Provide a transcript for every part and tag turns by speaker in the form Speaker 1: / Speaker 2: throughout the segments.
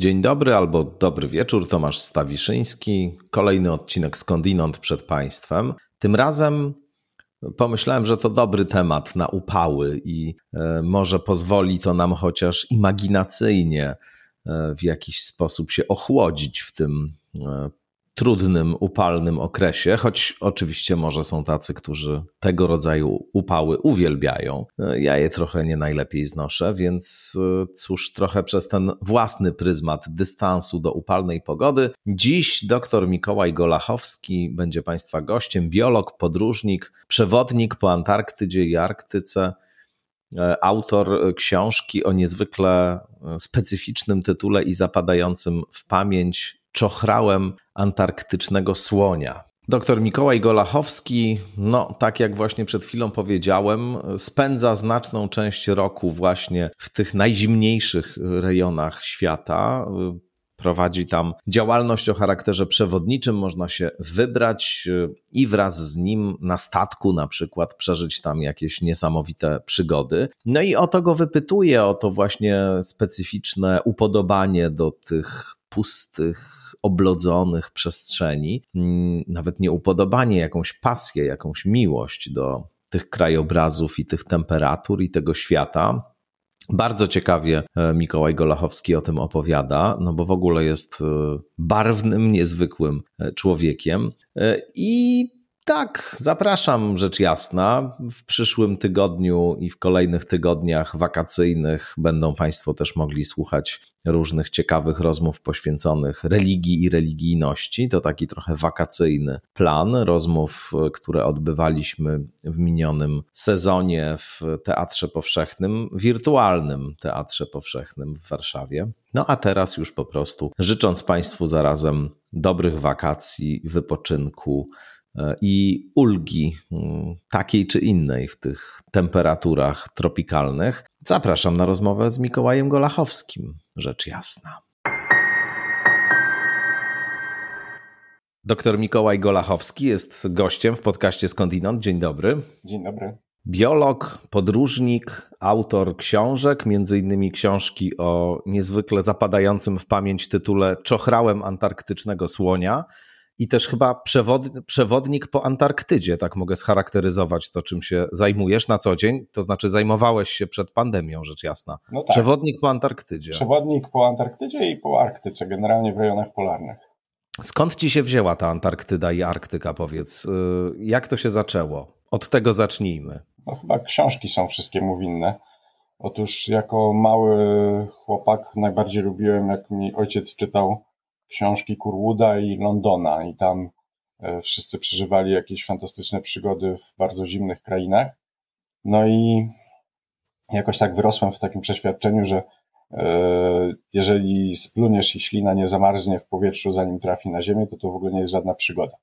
Speaker 1: Dzień dobry albo dobry wieczór, Tomasz Stawiszyński. Kolejny odcinek Skądinąd przed Państwem. Tym razem pomyślałem, że to dobry temat na upały i e, może pozwoli to nam chociaż imaginacyjnie e, w jakiś sposób się ochłodzić w tym e, trudnym, upalnym okresie, choć oczywiście może są tacy, którzy tego rodzaju upały uwielbiają. Ja je trochę nie najlepiej znoszę, więc e, cóż, trochę przez ten własny pryzmat dystansu do upalnej pogody. Dziś dr Mikołaj Golachowski będzie Państwa gościem, biolog, podróżnik, przewodnik po Antarktydzie i Arktyce e, autor książki o niezwykle e, specyficznym tytule i zapadającym w pamięć czochrałem antarktycznego słonia. Doktor Mikołaj Golachowski, no tak jak właśnie przed chwilą powiedziałem, spędza znaczną część roku właśnie w tych najzimniejszych rejonach świata. Prowadzi tam działalność o charakterze przewodniczym, można się wybrać i wraz z nim na statku na przykład przeżyć tam jakieś niesamowite przygody. No i o to go wypytuje, o to właśnie specyficzne upodobanie do tych pustych, oblodzonych przestrzeni, mm, nawet nie upodobanie, jakąś pasję, jakąś miłość do tych krajobrazów i tych temperatur i tego świata. Bardzo ciekawie e, Mikołaj Golachowski o tym opowiada, no bo w ogóle jest e, barwnym, niezwykłym e, człowiekiem. I tak, zapraszam rzecz jasna. W przyszłym tygodniu i w kolejnych tygodniach wakacyjnych będą Państwo też mogli słuchać różnych ciekawych rozmów poświęconych religii i religijności. To taki trochę wakacyjny plan rozmów, które odbywaliśmy w minionym sezonie w Teatrze Powszechnym, wirtualnym Teatrze Powszechnym w Warszawie. No a teraz już po prostu życząc Państwu zarazem dobrych wakacji, wypoczynku i ulgi mm, takiej czy innej w tych temperaturach tropikalnych, zapraszam na rozmowę z Mikołajem Golachowskim, rzecz jasna. Doktor Mikołaj Golachowski jest gościem w podcaście Skądinąd. Dzień dobry.
Speaker 2: Dzień dobry.
Speaker 1: Biolog, podróżnik, autor książek, między innymi książki o niezwykle zapadającym w pamięć tytule Czochrałem antarktycznego słonia – i też chyba przewod, przewodnik po Antarktydzie, tak mogę scharakteryzować to, czym się zajmujesz na co dzień. To znaczy, zajmowałeś się przed pandemią, rzecz jasna. No tak. Przewodnik po Antarktydzie.
Speaker 2: Przewodnik po Antarktydzie i po Arktyce, generalnie w rejonach polarnych.
Speaker 1: Skąd ci się wzięła ta Antarktyda i Arktyka, powiedz? Y, jak to się zaczęło? Od tego zacznijmy.
Speaker 2: No chyba książki są wszystkiemu winne. Otóż jako mały chłopak najbardziej lubiłem, jak mi ojciec czytał książki Kurwooda i Londona i tam e, wszyscy przeżywali jakieś fantastyczne przygody w bardzo zimnych krainach. No i jakoś tak wyrosłem w takim przeświadczeniu, że e, jeżeli spluniesz i ślina nie zamarznie w powietrzu, zanim trafi na ziemię, to to w ogóle nie jest żadna przygoda.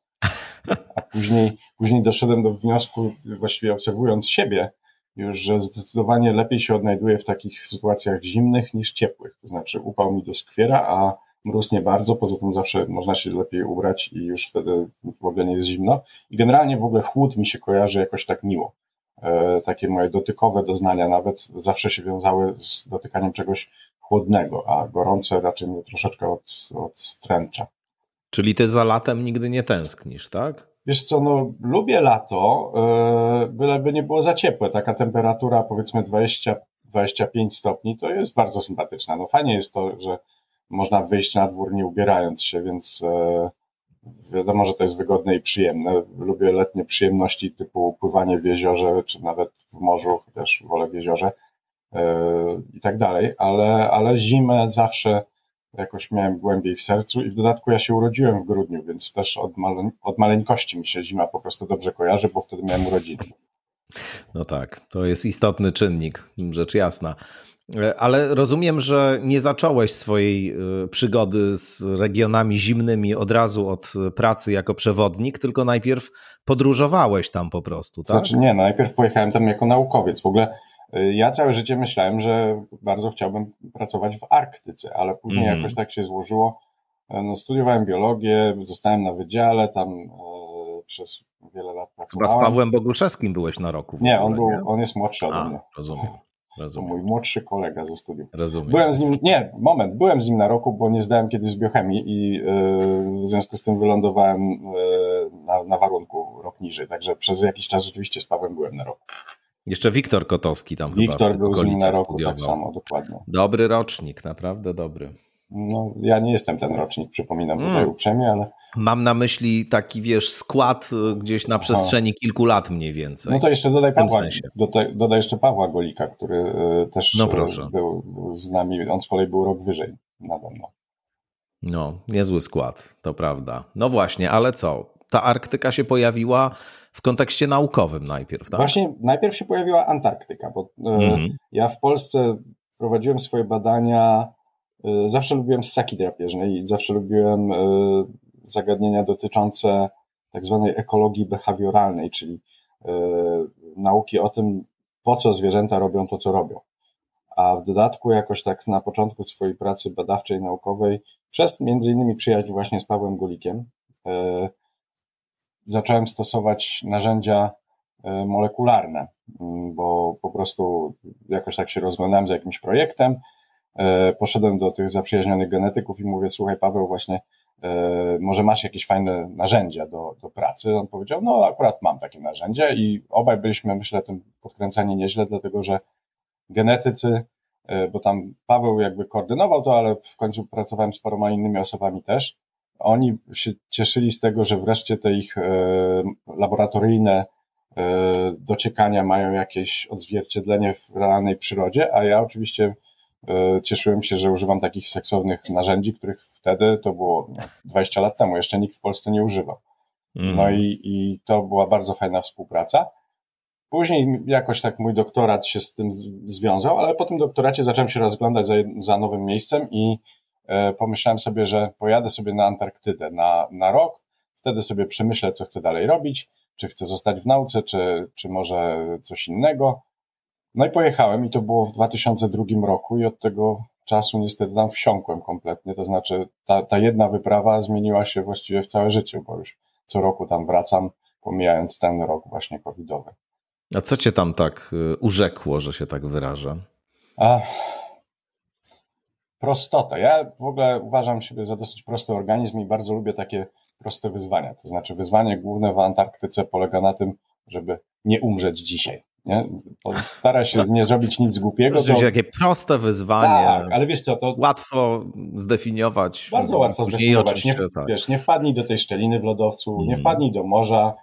Speaker 2: A później, później doszedłem do wniosku, właściwie obserwując siebie, już, że zdecydowanie lepiej się odnajduję w takich sytuacjach zimnych niż ciepłych. To znaczy upał mi doskwiera, a mróz nie bardzo, poza tym zawsze można się lepiej ubrać i już wtedy w ogóle nie jest zimno. I generalnie w ogóle chłód mi się kojarzy jakoś tak miło. E, takie moje dotykowe doznania nawet zawsze się wiązały z dotykaniem czegoś chłodnego, a gorące raczej mnie troszeczkę od, odstręcza.
Speaker 1: Czyli ty za latem nigdy nie tęsknisz, tak?
Speaker 2: Wiesz co, no lubię lato, yy, byleby nie było za ciepłe. Taka temperatura powiedzmy 20, 25 stopni to jest bardzo sympatyczna. No fajnie jest to, że można wyjść na dwór nie ubierając się, więc e, wiadomo, że to jest wygodne i przyjemne. Lubię letnie przyjemności typu pływanie w jeziorze, czy nawet w morzu, chociaż wolę w jeziorze e, i tak dalej, ale, ale zimę zawsze jakoś miałem głębiej w sercu i w dodatku ja się urodziłem w grudniu, więc też od, male, od maleńkości mi się zima po prostu dobrze kojarzy, bo wtedy miałem urodziny.
Speaker 1: No tak, to jest istotny czynnik, rzecz jasna. Ale rozumiem, że nie zacząłeś swojej e, przygody z regionami zimnymi od razu od pracy jako przewodnik, tylko najpierw podróżowałeś tam po prostu, tak?
Speaker 2: Znaczy nie, najpierw pojechałem tam jako naukowiec. W ogóle e, ja całe życie myślałem, że bardzo chciałbym pracować w Arktyce, ale później mm. jakoś tak się złożyło. No, studiowałem biologię, zostałem na wydziale, tam e, przez wiele lat pracowałem.
Speaker 1: Chyba z Pawłem Boguszewskim byłeś na roku.
Speaker 2: Nie, ogóle, on, był, nie? on jest młodszy ode mnie.
Speaker 1: Rozumiem.
Speaker 2: Rozumiem. Mój młodszy kolega ze studiów.
Speaker 1: Rozumiem.
Speaker 2: Byłem z nim, nie, moment, byłem z nim na roku, bo nie zdałem kiedyś z biochemii i yy, w związku z tym wylądowałem yy, na, na warunku rok niżej, także przez jakiś czas rzeczywiście z Pawłem byłem na roku.
Speaker 1: Jeszcze Wiktor Kotowski tam
Speaker 2: Wiktor
Speaker 1: chyba w
Speaker 2: był z nim na roku, tak
Speaker 1: studiował.
Speaker 2: tak samo, dokładnie.
Speaker 1: Dobry rocznik, naprawdę dobry.
Speaker 2: No, ja nie jestem ten rocznik, przypominam tutaj mm. uprzejmie, ale...
Speaker 1: Mam na myśli taki, wiesz, skład y, gdzieś na przestrzeni Aha. kilku lat mniej więcej.
Speaker 2: No to jeszcze dodaj Pawła, dodaj, dodaj jeszcze Pawła Golika, który y, też
Speaker 1: no proszę.
Speaker 2: Był, był z nami, on z kolei był rok wyżej nade mną.
Speaker 1: No, niezły skład, to prawda. No właśnie, ale co? Ta Arktyka się pojawiła w kontekście naukowym najpierw, tak?
Speaker 2: Właśnie, najpierw się pojawiła Antarktyka, bo mm. ja w Polsce prowadziłem swoje badania Y, zawsze lubiłem ssaki drapieżne i zawsze lubiłem y, zagadnienia dotyczące tak zwanej ekologii behawioralnej, czyli y, nauki o tym, po co zwierzęta robią to, co robią. A w dodatku jakoś tak na początku swojej pracy badawczej, naukowej, przez między innymi przyjaźń właśnie z Pawłem Gulikiem, zacząłem stosować narzędzia molekularne, bo po prostu jakoś tak się rozglądałem za jakimś projektem, poszedłem do tych zaprzyjaźnionych genetyków i mówię, słuchaj Paweł, właśnie e, może masz jakieś fajne narzędzia do, do pracy? On powiedział, no akurat mam takie narzędzie i obaj byliśmy, myślę, tym podkręcani nieźle, dlatego że genetycy, e, bo tam Paweł jakby koordynował to, ale w końcu pracowałem z paroma innymi osobami też. Oni się cieszyli z tego, że wreszcie te ich laboratoryjne dociekania mają jakieś odzwierciedlenie w realnej przyrodzie, a ja oczywiście E, cieszyłem się, że używam takich seksownych narzędzi, których wtedy, to było 20 lat temu, jeszcze nikt w Polsce nie używał. Mm. No i, i to była bardzo fajna współpraca. Później jakoś tak mój doktorat się z tym związał, ale po tym doktoracie zacząłem się rozglądać za, za nowym miejscem i e, pomyślałem sobie, że pojadę sobie na Antarktydę na, na rok, wtedy sobie przemyślę, co chcę dalej robić, czy chcę zostać w nauce, czy, czy może coś innego. No i pojechałem i to było w 2002 roku i od tego czasu niestety tam wsiąkłem kompletnie, to znaczy ta, ta jedna wyprawa zmieniła się właściwie w całe życie, bo już co roku tam wracam, pomijając ten rok właśnie covidowy.
Speaker 1: A co cię tam tak y, urzekło, że się tak wyrażę?
Speaker 2: A, prostota. Ja w ogóle uważam siebie za dosyć prosty organizm i bardzo lubię takie proste wyzwania. To znaczy wyzwanie główne w Antarktyce polega na tym, żeby nie umrzeć dzisiaj. Nie? Stara się nie zrobić nic głupiego.
Speaker 1: To takie proste wyzwanie.
Speaker 2: Tak, ale wiesz co, to...
Speaker 1: Łatwo zdefiniować.
Speaker 2: Bardzo łatwo zdefiniować. Nie, tak. wiesz, nie wpadnij do tej szczeliny w lodowcu, mm. nie mhm. wpadnij do morza,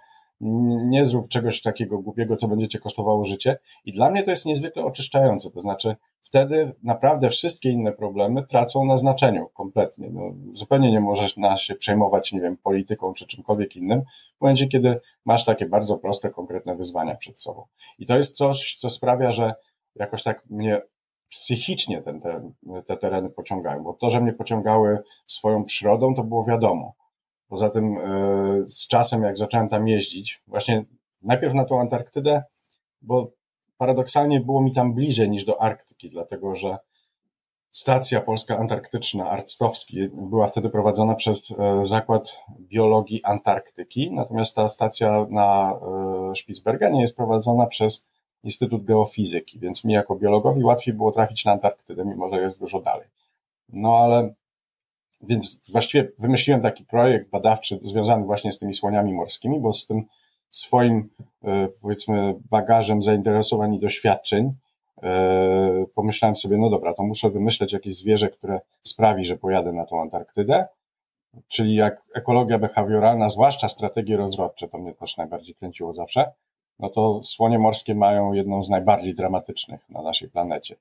Speaker 2: nie zrób czegoś takiego głupiego, co będzie cię kosztowało życie. I dla mnie to jest niezwykle oczyszczające. To znaczy, wtedy naprawdę wszystkie inne problemy tracą na znaczeniu kompletnie. No, zupełnie nie możesz na się przejmować, nie wiem, polityką czy czymkolwiek innym, w momencie, kiedy masz takie bardzo proste, konkretne wyzwania przed sobą. I to jest coś, co sprawia, że jakoś tak mnie psychicznie ten teren, te tereny pociągają, bo to, że mnie pociągały swoją przyrodą, to było wiadomo. Poza tym e, z czasem, jak zacząłem tam jeździć, właśnie najpierw na tą Antarktydę, bo paradoksalnie było mi tam bliżej niż do Arktyki, dlatego że stacja polska antarktyczna Arctowski była wtedy prowadzona przez e, Zakład Biologii Antarktyki, natomiast ta stacja na e, Spitsbergenie jest prowadzona przez Instytut Geofizyki, więc mi jako biologowi łatwiej było trafić na Antarktydę, mimo że jest dużo dalej. No ale więc właściwie wymyśliłem taki projekt badawczy związany właśnie z tymi słoniami morskimi, bo z tym swoim, e, powiedzmy, bagażem zainteresowań i doświadczeń e, pomyślałem sobie, no dobra, to muszę wymyśleć jakieś zwierzę, które sprawi, że pojadę na tą Antarktydę, czyli jak ekologia behawioralna, zwłaszcza strategie rozrodcze, to mnie też najbardziej kręciło zawsze, no to słonie morskie mają jedną z najbardziej dramatycznych na naszej planecie.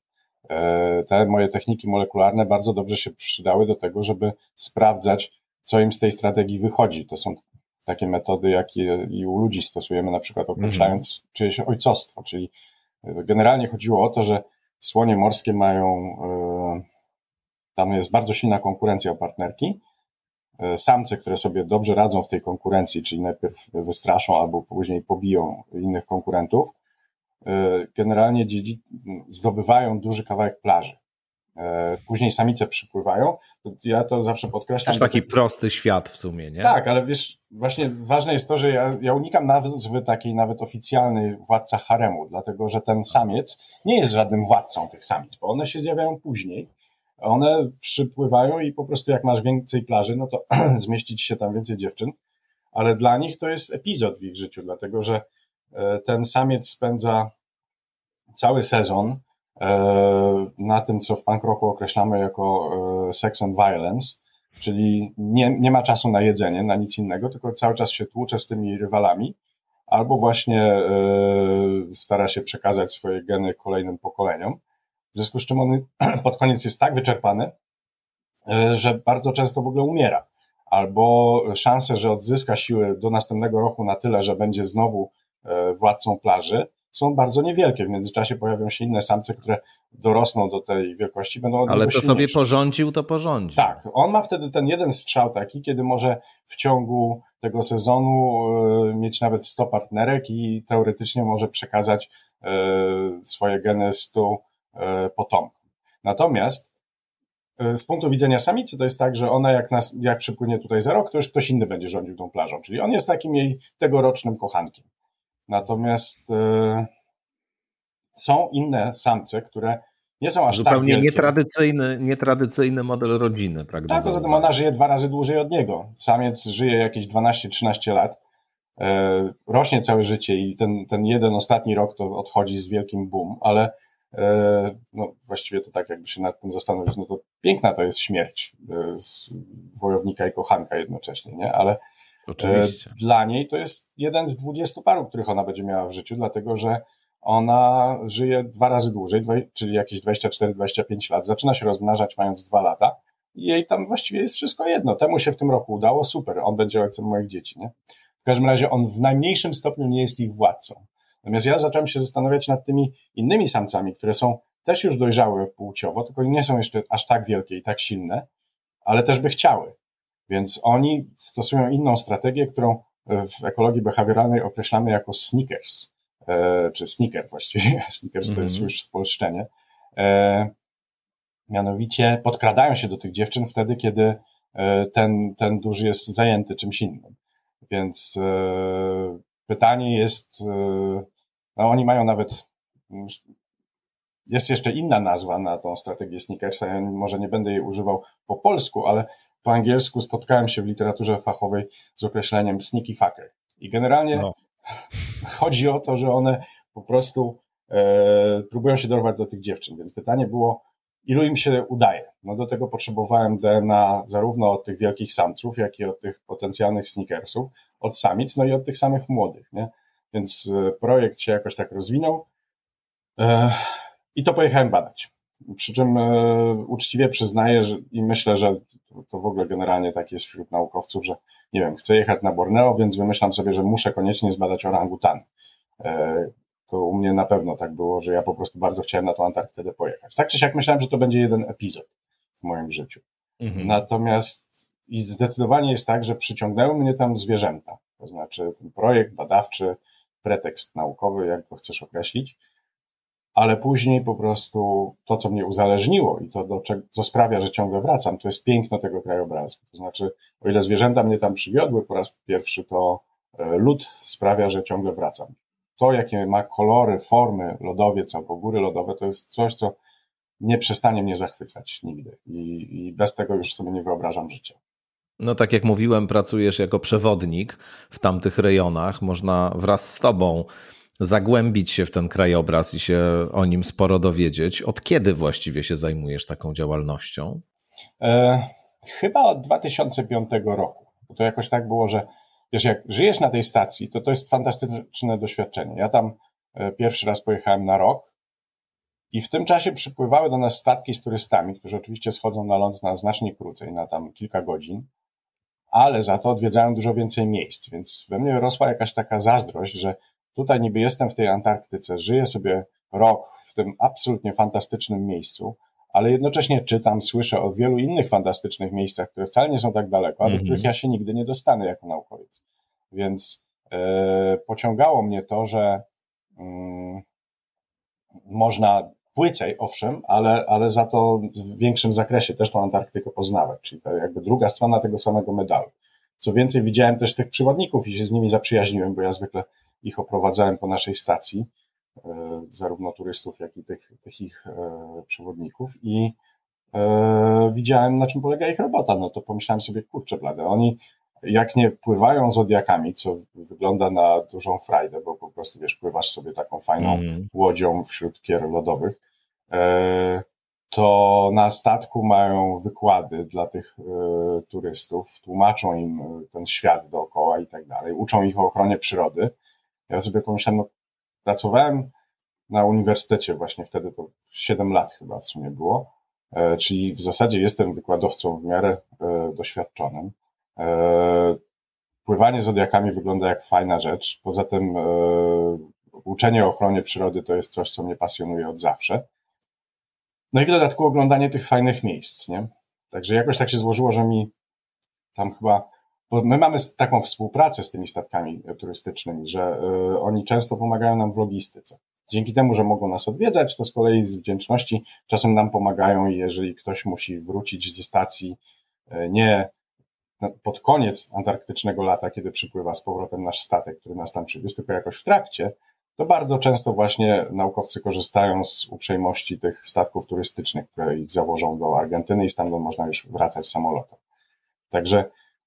Speaker 2: E, te moje techniki molekularne bardzo dobrze się przydały do tego, żeby sprawdzać, co im z tej strategii wychodzi. To są takie metody, jakie i u ludzi stosujemy, na przykład określając mm. czyjeś ojcostwo, czyli e, generalnie chodziło o to, że słonie morskie mają, e, tam jest bardzo silna konkurencja o partnerki. Samce, które sobie dobrze radzą w tej konkurencji, czyli najpierw wystraszą albo później pobiją innych konkurentów, generalnie zdobywają duży kawałek plaży. E, później samice przypływają. Ja to zawsze podkreślam.
Speaker 1: Też taki prosty świat w sumie, nie?
Speaker 2: Tak, ale wiesz, właśnie ważne jest to, że ja, ja unikam nazwy takiej nawet oficjalnej władca haremu, dlatego że ten samiec nie jest żadnym władcą tych samic, bo one się zjawiają później. One przypływają i po prostu jak masz więcej plaży, no to zmieścić się tam więcej dziewczyn, ale dla nich to jest epizod w ich życiu, dlatego że e, ten samiec spędza cały sezon e, na tym, co w punk rocku określamy jako e, sex and violence, czyli nie, nie ma czasu na jedzenie, na nic innego, tylko cały czas się tłucze z tymi rywalami, albo właśnie stara się przekazać swoje geny kolejnym pokoleniom. W związku z czym on pod koniec jest tak wyczerpany, że bardzo często w ogóle umiera albo szanse, że odzyska siły do następnego roku na tyle, że będzie znowu e, władcą plaży, są bardzo niewielkie. W międzyczasie pojawią się inne samce, które dorosną do tej wielkości, będą
Speaker 1: Ale co sobie porządził, to porządzi.
Speaker 2: Tak, on ma wtedy ten jeden strzał taki, kiedy może w ciągu tego sezonu e, mieć nawet 100 partnerek i teoretycznie może przekazać e, swoje geny 100 potomkom. Natomiast E, z punktu widzenia samicy to jest tak, że ona jak, nas, jak przypłynie tutaj za rok, to już ktoś inny będzie rządził tą plażą, czyli on jest takim jej tegorocznym kochankiem. Natomiast e, są inne samce, które nie są aż
Speaker 1: Zupełnie
Speaker 2: tak wielkie.
Speaker 1: Nietradycyjny, nietradycyjny model rodziny, prawda?
Speaker 2: Tak, poza tym ona żyje dwa razy dłużej od niego. Samiec żyje jakieś 12-13 lat, e, rośnie całe życie i ten, ten jeden ostatni rok to odchodzi z wielkim boom, ale E, no właściwie to tak jakby się nad tym zastanowić, no to piękna to jest śmierć e, z wojownika i kochanka jednocześnie, nie? Ale
Speaker 1: Oczywiście.
Speaker 2: dla niej to jest jeden z dwudziestu paru, których ona będzie miała w życiu, dlatego że ona żyje dwa razy dłużej, czyli jakieś 24-25 lat, zaczyna się rozmnażać mając dwa lata i jej tam właściwie jest wszystko jedno. Temu się w tym roku udało, super, on będzie ojcem moich dzieci, nie? W każdym razie on w najmniejszym stopniu nie jest ich władcą. Natomiast ja zacząłem się zastanawiać nad tymi innymi samcami, które są też już dojrzałe płciowo, tylko nie są jeszcze aż tak wielkie i tak silne, ale też by chciały. Więc oni stosują inną strategię, którą w ekologii behawioralnej określamy jako sneakers, e, czy sneaker właściwie. Sneakers to jest mhm. już spolszczenie. E, mianowicie podkradają się do tych dziewczyn wtedy, kiedy e, ten, ten duży jest zajęty czymś innym. Więc pytanie jest, no oni mają nawet, jest jeszcze inna nazwa na tą strategię sneakersa, ja może nie będę jej używał po polsku, ale po angielsku spotkałem się w literaturze fachowej z określeniem sneaky fucker. I generalnie no. chodzi o to, że one po prostu e, próbują się dorwać do tych dziewczyn, więc pytanie było, ilu im się udaje. No do tego potrzebowałem DNA zarówno od tych wielkich samców, jak i od tych potencjalnych sneakersów, od samic, no i od tych samych młodych, nie? Więc e, projekt się jakoś tak rozwinął e, i to pojechałem badać. Przy czym e, uczciwie przyznaję że, i myślę, że to w ogóle generalnie tak jest wśród naukowców, że nie wiem, chcę jechać na Borneo, więc wymyślam sobie, że muszę koniecznie zbadać orangutan. To u mnie na pewno tak było, że ja po prostu bardzo chciałem na tą Antarktydę pojechać. Tak czy siak myślałem, że to będzie jeden epizod w moim życiu. Mhm. Natomiast i zdecydowanie jest tak, że przyciągnęły mnie tam zwierzęta. To znaczy ten projekt badawczy, pretekst naukowy, jak go chcesz określić, ale później po prostu to, co mnie uzależniło i to, do czego, co sprawia, że ciągle wracam, to jest piękno tego krajobrazu. To znaczy, o ile zwierzęta mnie tam przywiodły po raz pierwszy, to e, lód sprawia, że ciągle wracam. To, jakie ma kolory, formy lodowiec albo góry lodowe, to jest coś, co nie przestanie mnie zachwycać nigdy. I, i bez tego już sobie nie wyobrażam życia.
Speaker 1: No tak jak mówiłem, pracujesz jako przewodnik w tamtych rejonach. Można wraz z tobą zagłębić się w ten krajobraz i się o nim sporo dowiedzieć. Od kiedy właściwie się zajmujesz taką działalnością?
Speaker 2: E, chyba od 2005 roku. Bo to jakoś tak było, że wiesz, jak żyjesz na tej stacji, to to jest fantastyczne doświadczenie. Ja tam e, pierwszy raz pojechałem na rok i w tym czasie przypływały do nas statki z turystami, którzy oczywiście schodzą na ląd na znacznie krócej, na tam kilka godzin ale za to odwiedzałem dużo więcej miejsc, więc we mnie rosła jakaś taka zazdrość, że tutaj niby jestem w tej Antarktyce, żyję sobie rok w tym absolutnie fantastycznym miejscu, ale jednocześnie czytam, słyszę o wielu innych fantastycznych miejscach, które wcale nie są tak daleko, a do mhm. których ja się nigdy nie dostanę jako naukowiec. Więc e, pociągało mnie to, że mm, można płycej, owszem, ale, ale za to w większym zakresie też tą Antarktykę poznawać, czyli to jakby druga strona tego samego medalu. Co więcej, widziałem też tych przewodników i się z nimi zaprzyjaźniłem, bo ja zwykle ich oprowadzałem po naszej stacji, e, zarówno turystów, jak i tych, tych ich e, przewodników i e, widziałem, na czym polega ich robota. No to pomyślałem sobie, kurczę blade, oni jak nie pływają zodiakami, co wygląda na dużą frajdę, bo po prostu wiesz, pływasz sobie taką fajną mm. łodzią wśród kier lodowych, to na statku mają wykłady dla tych turystów, tłumaczą im ten świat dookoła i tak dalej, uczą ich o ochronie przyrody. Ja sobie pomyślałem, no, pracowałem na uniwersytecie właśnie wtedy, to 7 lat chyba w sumie było, e, czyli w zasadzie jestem wykładowcą w miarę e, doświadczonym. Pływanie zodiakami wygląda jak fajna rzecz. Poza tym uczenie o ochronie przyrody to jest coś, co mnie pasjonuje od zawsze. No i w dodatku oglądanie tych fajnych miejsc, nie? Także jakoś tak się złożyło, że mi tam chyba, bo my mamy taką współpracę z tymi statkami turystycznymi, że y, oni często pomagają nam w logistyce. Dzięki temu, że mogą nas odwiedzać, to z kolei z wdzięczności czasem nam pomagają jeżeli ktoś musi wrócić ze stacji y, nie pod koniec antarktycznego lata, kiedy przypływa z powrotem nasz statek, który nas tam przywiózł, tylko jakoś w trakcie, to bardzo często właśnie naukowcy korzystają z uprzejmości tych statków turystycznych, które ich zawożą do Argentyny i stamtąd można już wracać samolotem. Także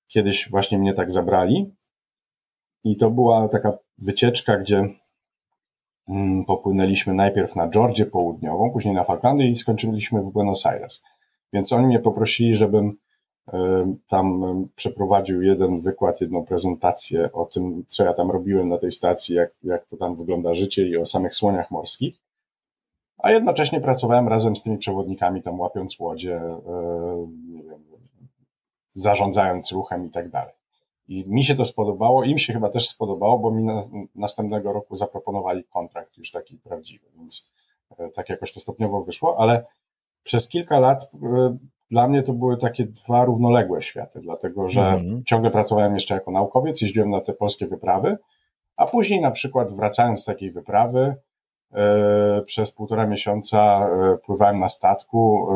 Speaker 2: kiedyś właśnie mnie tak zabrali i to była taka wycieczka, gdzie mm, popłynęliśmy najpierw na Georgię Południową, później na Falklandy i skończyliśmy w Buenos Aires. Więc oni mnie poprosili, żebym tam przeprowadził jeden wykład, jedną prezentację o tym, co ja tam robiłem na tej stacji, jak, jak to tam wygląda życie i o samych słoniach morskich. A jednocześnie pracowałem razem z tymi przewodnikami, tam łapiąc łodzie, wiem, zarządzając ruchem i tak dalej. I mi się to spodobało, im się chyba też spodobało, bo mi na, następnego roku zaproponowali kontrakt już taki prawdziwy, więc e, tak jakoś to stopniowo wyszło, ale przez kilka lat e, dla mnie to były takie dwa równoległe światy, dlatego że mm. ciągle pracowałem jeszcze jako naukowiec, jeździłem na te polskie wyprawy, a później na przykład wracając z takiej wyprawy, e, przez półtora miesiąca pływałem na statku,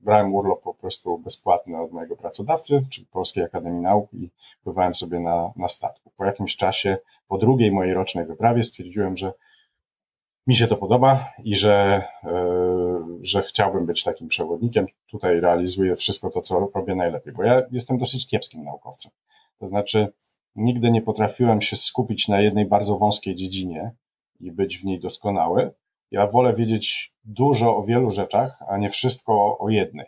Speaker 2: brałem urlop po prostu bezpłatny od mojego pracodawcy, czyli Polskiej Akademii Nauk i pływałem sobie na, na statku. Po jakimś czasie, po drugiej mojej rocznej wyprawie stwierdziłem, że mi się to podoba i że, e, że chciałbym być takim przewodnikiem. Tutaj realizuję wszystko to, co robię najlepiej, bo ja jestem dosyć kiepskim naukowcem. To znaczy, nigdy nie potrafiłem się skupić na jednej bardzo wąskiej dziedzinie i być w niej doskonały. Ja wolę wiedzieć dużo o wielu rzeczach, a nie wszystko o jednej.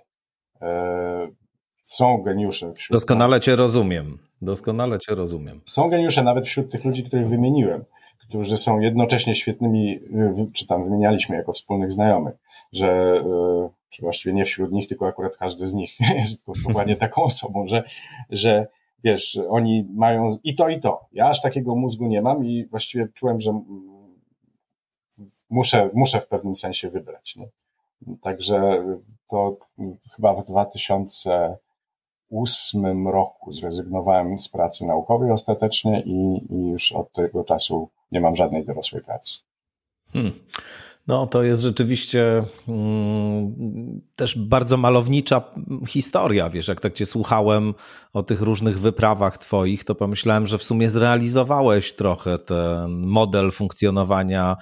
Speaker 2: E, są geniusze wśród.
Speaker 1: Doskonale Cię rozumiem. Doskonale Cię rozumiem.
Speaker 2: Są geniusze nawet wśród tych ludzi, których wymieniłem którzy są jednocześnie świetnymi, y, czy tam wymienialiśmy jako wspólnych znajomych, że, y, czy właściwie nie wśród nich, tylko akurat każdy z nich jest dokładnie taką osobą, że, że wiesz, oni mają i to, i to. Ja aż takiego mózgu nie mam i właściwie czułem, że muszę, muszę w pewnym sensie wybrać. Nie? Także to chyba w 2008 roku zrezygnowałem z pracy naukowej ostatecznie i, i już od tego czasu nie mam żadnej dorosłej pracy. Hmm.
Speaker 1: No, to jest rzeczywiście mm, też bardzo malownicza historia. Wiesz, jak tak cię słuchałem o tych różnych wyprawach twoich, to pomyślałem, że w sumie zrealizowałeś trochę ten model funkcjonowania,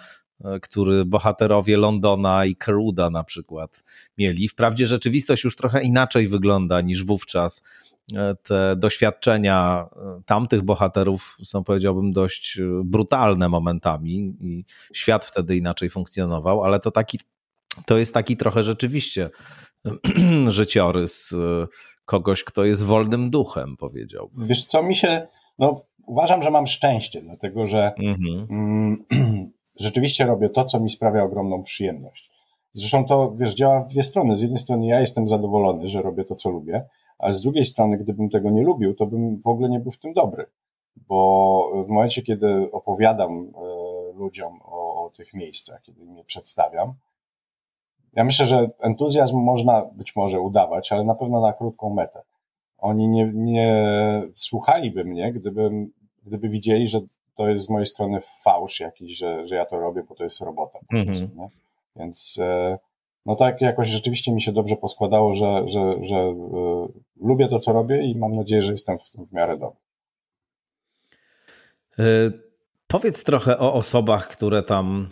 Speaker 1: który bohaterowie Londona i Keruda na przykład mieli. Wprawdzie rzeczywistość już trochę inaczej wygląda niż wówczas E, te doświadczenia e, tamtych bohaterów są, powiedziałbym, dość e, brutalne momentami i świat wtedy inaczej funkcjonował, ale to taki, to jest taki trochę rzeczywiście życiorys kogoś, kto jest wolnym duchem, powiedziałbym.
Speaker 2: Wiesz co, mi się, no uważam, że mam szczęście, dlatego że mhm. mm, rzeczywiście robię to, co mi sprawia ogromną przyjemność. Zresztą to, wiesz, działa w dwie strony. Z jednej strony ja jestem zadowolony, że robię to, co lubię, ale z drugiej strony, gdybym tego nie lubił, to bym w ogóle nie był w tym dobry. Bo w momencie, kiedy opowiadam e, ludziom o, o tych miejscach, kiedy je przedstawiam, ja myślę, że entuzjazm można być może udawać, ale na pewno na krótką metę. Oni nie, nie słuchaliby mnie, gdybym, gdyby widzieli, że to jest z mojej strony fałsz jakiś, że, że ja to robię, bo to jest robota. Po mhm. prostu, Więc no tak jakoś rzeczywiście mi się dobrze poskładało, że, że, że lubię to, co robię i mam nadzieję, że jestem w w miarę dobry.
Speaker 1: Powiedz trochę o osobach, które tam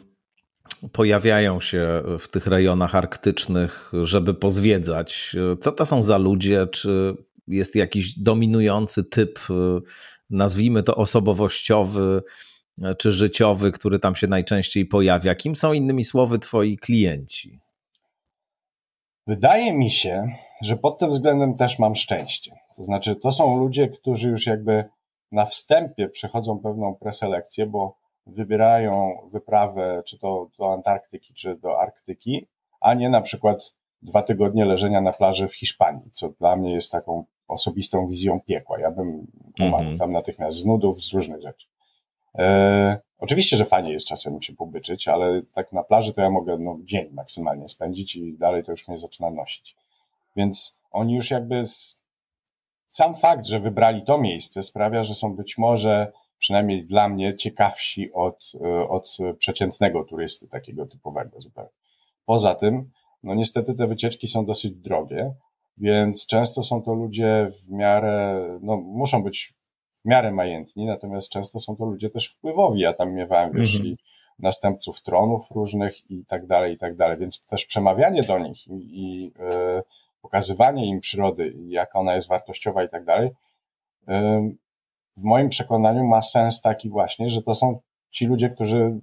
Speaker 1: pojawiają się w tych rejonach arktycznych, żeby pozwiedzać. Co to są za ludzie? Czy jest jakiś dominujący typ, nazwijmy to osobowościowy czy życiowy, który tam się najczęściej pojawia? Kim są innymi słowy twoi klienci?
Speaker 2: Wydaje mi się, że pod tym względem też mam szczęście. To znaczy, to są ludzie, którzy już jakby na wstępie przechodzą pewną preselekcję, bo wybierają wyprawę czy to do Antarktyki, czy do Arktyki, a nie na przykład dwa tygodnie leżenia na plaży w Hiszpanii, co dla mnie jest taką osobistą wizją piekła. Ja bym umarł mm -hmm. tam natychmiast z nudów, z różnych rzeczy. E, oczywiście, że fajnie jest czasem się pobyczyć, ale tak na plaży to ja mogę no, dzień maksymalnie spędzić i dalej to już mnie zaczyna nosić. Więc oni już jakby z, sam fakt, że wybrali to miejsce sprawia, że są być może przynajmniej dla mnie, ciekawsi od, e, od przeciętnego turysty takiego typowego zupełnie. Poza tym, no niestety te wycieczki są dosyć drogie, więc często są to ludzie w miarę, no muszą być w miarę majętni, natomiast często są to ludzie też wpływowi. Ja tam miewałem, wiesz, mm -hmm. i następców tronów różnych i tak dalej, i tak dalej, więc też przemawianie do nich i, i y, pokazywanie im przyrody, jaka ona jest wartościowa i tak dalej, y, w moim przekonaniu ma sens taki właśnie, że to są ci ludzie, którzy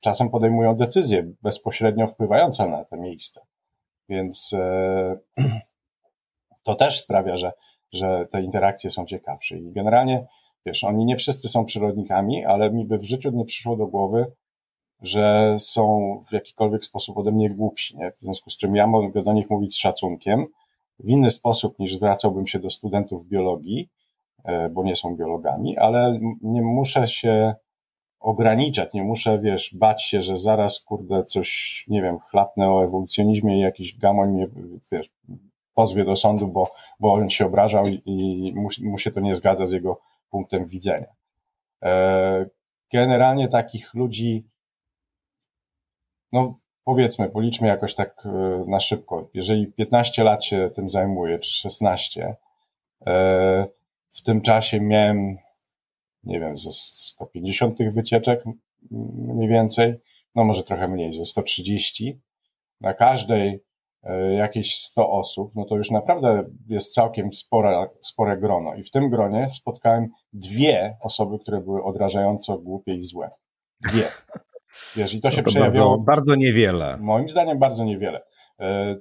Speaker 2: czasem podejmują decyzje bezpośrednio wpływające na te miejsce. Więc e, to też sprawia, że, że te interakcje są ciekawsze. I generalnie, wiesz, oni nie wszyscy są przyrodnikami, ale mi by w życiu nie przyszło do głowy, że są w jakikolwiek sposób ode mnie głupsi, nie? W związku z czym ja mogę do nich mówić z szacunkiem, w inny sposób niż zwracałbym się do studentów biologii, E, bo nie są biologami, ale nie muszę się ograniczać, nie muszę, wiesz, bać się, że zaraz, kurde, coś, nie wiem, chlapnę o ewolucjonizmie i jakiś gamoń mnie, wiesz, pozwie do sądu, bo, bo on się obrażał i, i mu, mu się to nie zgadza z jego punktem widzenia. E, generalnie takich ludzi, no powiedzmy, policzmy jakoś tak e, na szybko. Jeżeli 15 lat się tym zajmuję, czy 16, w tym czasie miałem, nie wiem, ze 150 tych wycieczek mniej więcej, no może trochę mniej, ze 130. Na każdej e, jakieś 100 osób, no to już naprawdę jest całkiem spore, spore grono. I w tym gronie spotkałem dwie osoby, które były odrażająco głupie i złe. Dwie. Wiesz, i to się to przejawiało.
Speaker 1: Bardzo, bardzo niewiele.
Speaker 2: Moim zdaniem bardzo niewiele. E,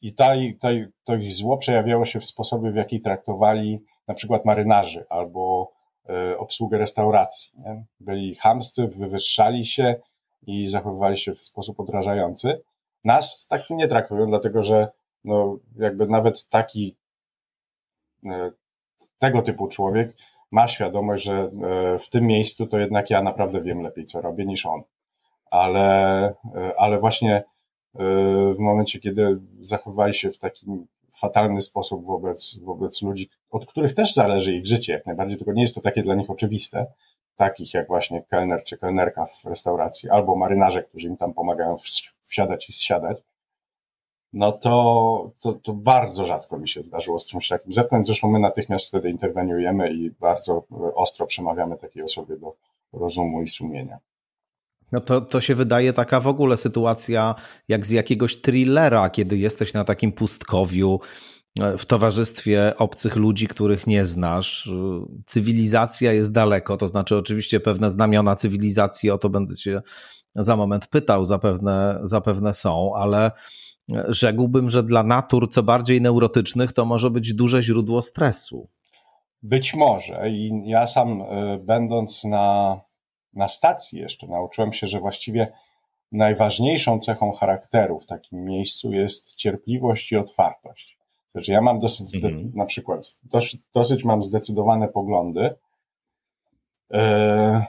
Speaker 2: I ta, ta, to ich zło przejawiało się w sposobie, w jaki traktowali na przykład marynarzy albo e, obsługę restauracji. Nie? Byli chamscy, wywyższali się i zachowywali się w sposób odrażający. Nas tak nie traktują, dlatego że no, jakby nawet taki e, tego typu człowiek ma świadomość, że e, w tym miejscu to jednak ja naprawdę wiem lepiej, co robię niż on. Ale, ale właśnie w momencie, kiedy zachowywali się w takim fatalny sposób wobec, wobec ludzi, od których też zależy ich życie jak najbardziej, tylko nie jest to takie dla nich oczywiste, takich jak właśnie kelner czy kelnerka w restauracji, albo marynarze, którzy im tam pomagają wsiadać i zsiadać, no to, to, to bardzo rzadko mi się zdarzyło z czymś takim zetknąć. Zresztą my natychmiast wtedy interweniujemy i bardzo ostro przemawiamy takiej osobie do rozumu i sumienia.
Speaker 1: No to, to się wydaje taka w ogóle sytuacja jak z jakiegoś thrillera, kiedy jesteś na takim pustkowiu e, w towarzystwie obcych ludzi, których nie znasz. Cywilizacja jest daleko, to znaczy oczywiście pewne znamiona cywilizacji, o to będę cię za moment pytał, zapewne, zapewne są, ale rzekłbym, że dla natur co bardziej neurotycznych to może być duże źródło stresu.
Speaker 2: Być może i ja sam e, będąc na na stacji jeszcze nauczyłem się, że właściwie najważniejszą cechą charakteru w takim miejscu jest cierpliwość i otwartość. Znaczy ja mam dosyć, mhm. na przykład, dosyć, dosyć mam zdecydowane poglądy, e,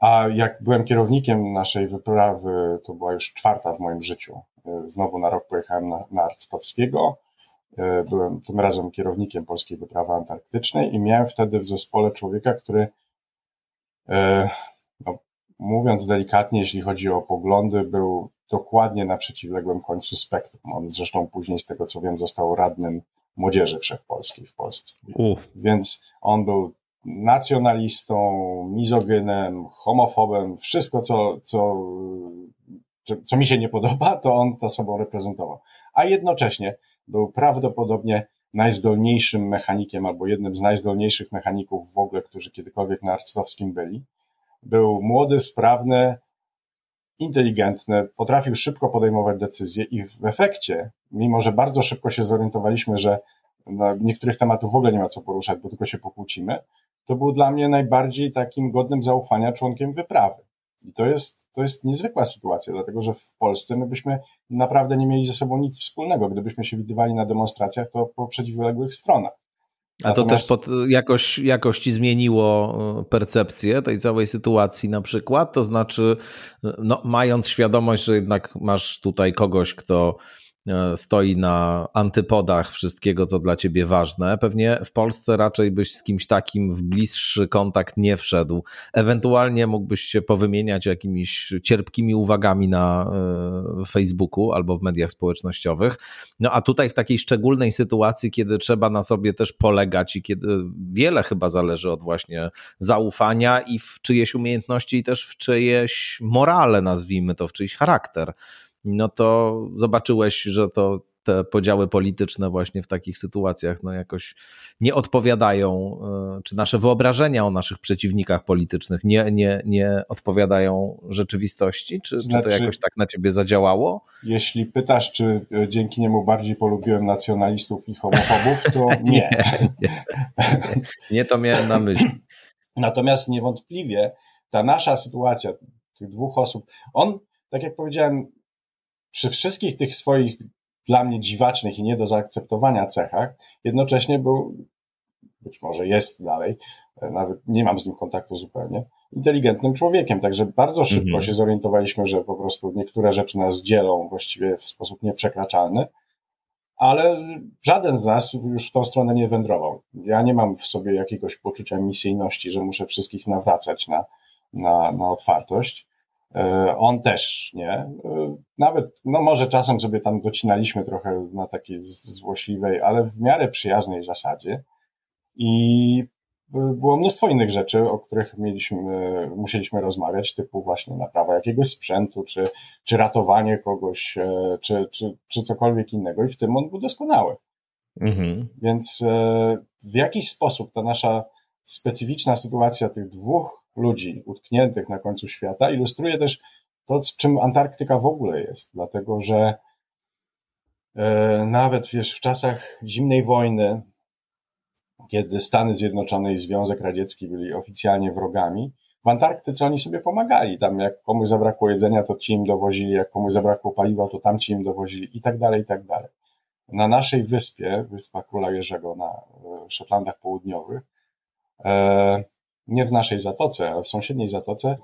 Speaker 2: a jak byłem kierownikiem naszej wyprawy, to była już czwarta w moim życiu. E, znowu na rok pojechałem na, na Arctowskiego. E, byłem tym razem kierownikiem polskiej wyprawy antarktycznej i miałem wtedy w zespole człowieka, który no, mówiąc delikatnie, jeśli chodzi o poglądy, był dokładnie na przeciwległym końcu spektrum. On zresztą później, z tego co wiem, został radnym młodzieży wszechpolskiej w Polsce. Więc on był nacjonalistą, mizogynem, homofobem, wszystko, co, co, co mi się nie podoba, to on to sobą reprezentował. A jednocześnie był prawdopodobnie najzdolniejszym mechanikiem, albo jednym z najzdolniejszych mechaników w ogóle, którzy kiedykolwiek na arctowskim byli. Był młody, sprawny, inteligentny, potrafił szybko podejmować decyzje i w efekcie, mimo że bardzo szybko się zorientowaliśmy, że niektórych tematów w ogóle nie ma co poruszać, bo tylko się pokłócimy, to był dla mnie najbardziej takim godnym zaufania członkiem wyprawy. I to jest, to jest niezwykła sytuacja, dlatego że w Polsce my byśmy naprawdę nie mieli ze sobą nic wspólnego. Gdybyśmy się widywali na demonstracjach, to po przeciwległych stronach.
Speaker 1: A to też pod, jakoś, jakoś ci zmieniło e, percepcję tej całej sytuacji na przykład? To znaczy, no, mając świadomość, że jednak masz tutaj kogoś, kto E, stoi na antypodach wszystkiego, co dla ciebie ważne. Pewnie w Polsce raczej byś z kimś takim w bliższy kontakt nie wszedł. Ewentualnie mógłbyś się powymieniać jakimiś cierpkimi uwagami na e, Facebooku albo w mediach społecznościowych. No a tutaj w takiej szczególnej sytuacji, kiedy trzeba na sobie też polegać i kiedy wiele chyba zależy od właśnie zaufania i w czyjeś umiejętności i też w czyjeś morale, nazwijmy to, w czyjś charakter no to zobaczyłeś, że to te podziały polityczne właśnie w takich sytuacjach no jakoś nie odpowiadają, e, czy nasze wyobrażenia o naszych przeciwnikach politycznych nie, nie, nie odpowiadają rzeczywistości? Czy, znaczy, czy to znaczy- jakoś tak na ciebie zadziałało?
Speaker 2: Jeśli pytasz, czy e, dzięki niemu bardziej polubiłem nacjonalistów i homofobów, to nie. nie,
Speaker 1: nie, nie to miałem na myśli.
Speaker 2: Natomiast niewątpliwie ta nasza sytuacja, tych dwóch osób, on, tak jak powiedziałem, przy wszystkich tych swoich dla mnie dziwacznych i nie do zaakceptowania cechach, jednocześnie był, być może jest dalej, e, nawet nie mam z nim kontaktu zupełnie, inteligentnym człowiekiem. Także bardzo szybko mhm. się zorientowaliśmy, że po prostu niektóre rzeczy nas dzielą właściwie w sposób nieprzekraczalny, ale żaden z nas już w tą stronę nie wędrował. Ja nie mam w sobie jakiegoś poczucia misyjności, że muszę wszystkich nawracać na, na, na otwartość. E, on też, nie? E, nawet, no może czasem sobie tam docinaliśmy trochę na takiej złośliwej, ale w miarę przyjaznej zasadzie. I było mnóstwo innych rzeczy, o których mieliśmy, musieliśmy rozmawiać, typu właśnie naprawa jakiegoś sprzętu, czy, czy ratowanie kogoś, e, czy, czy, czy cokolwiek innego. I w tym on był doskonały. Mhm. Więc w jakiś sposób ta nasza specyficzna sytuacja tych dwóch ludzi utkniętych na końcu świata ilustruje też to, czym Antarktyka w ogóle jest, dlatego że e, nawet wiesz, w czasach zimnej wojny, kiedy Stany Zjednoczone i Związek Radziecki byli oficjalnie wrogami, w Antarktyce oni sobie pomagali. Tam jak komuś zabrakło jedzenia, to ci im dowozili, jak komuś zabrakło paliwa, to tam ci im dowozili i tak dalej, i tak dalej. Na naszej wyspie, wyspa Króla Jerzego na e, Szetlandach Południowych, e, nie w naszej zatoce, ale w sąsiedniej zatoce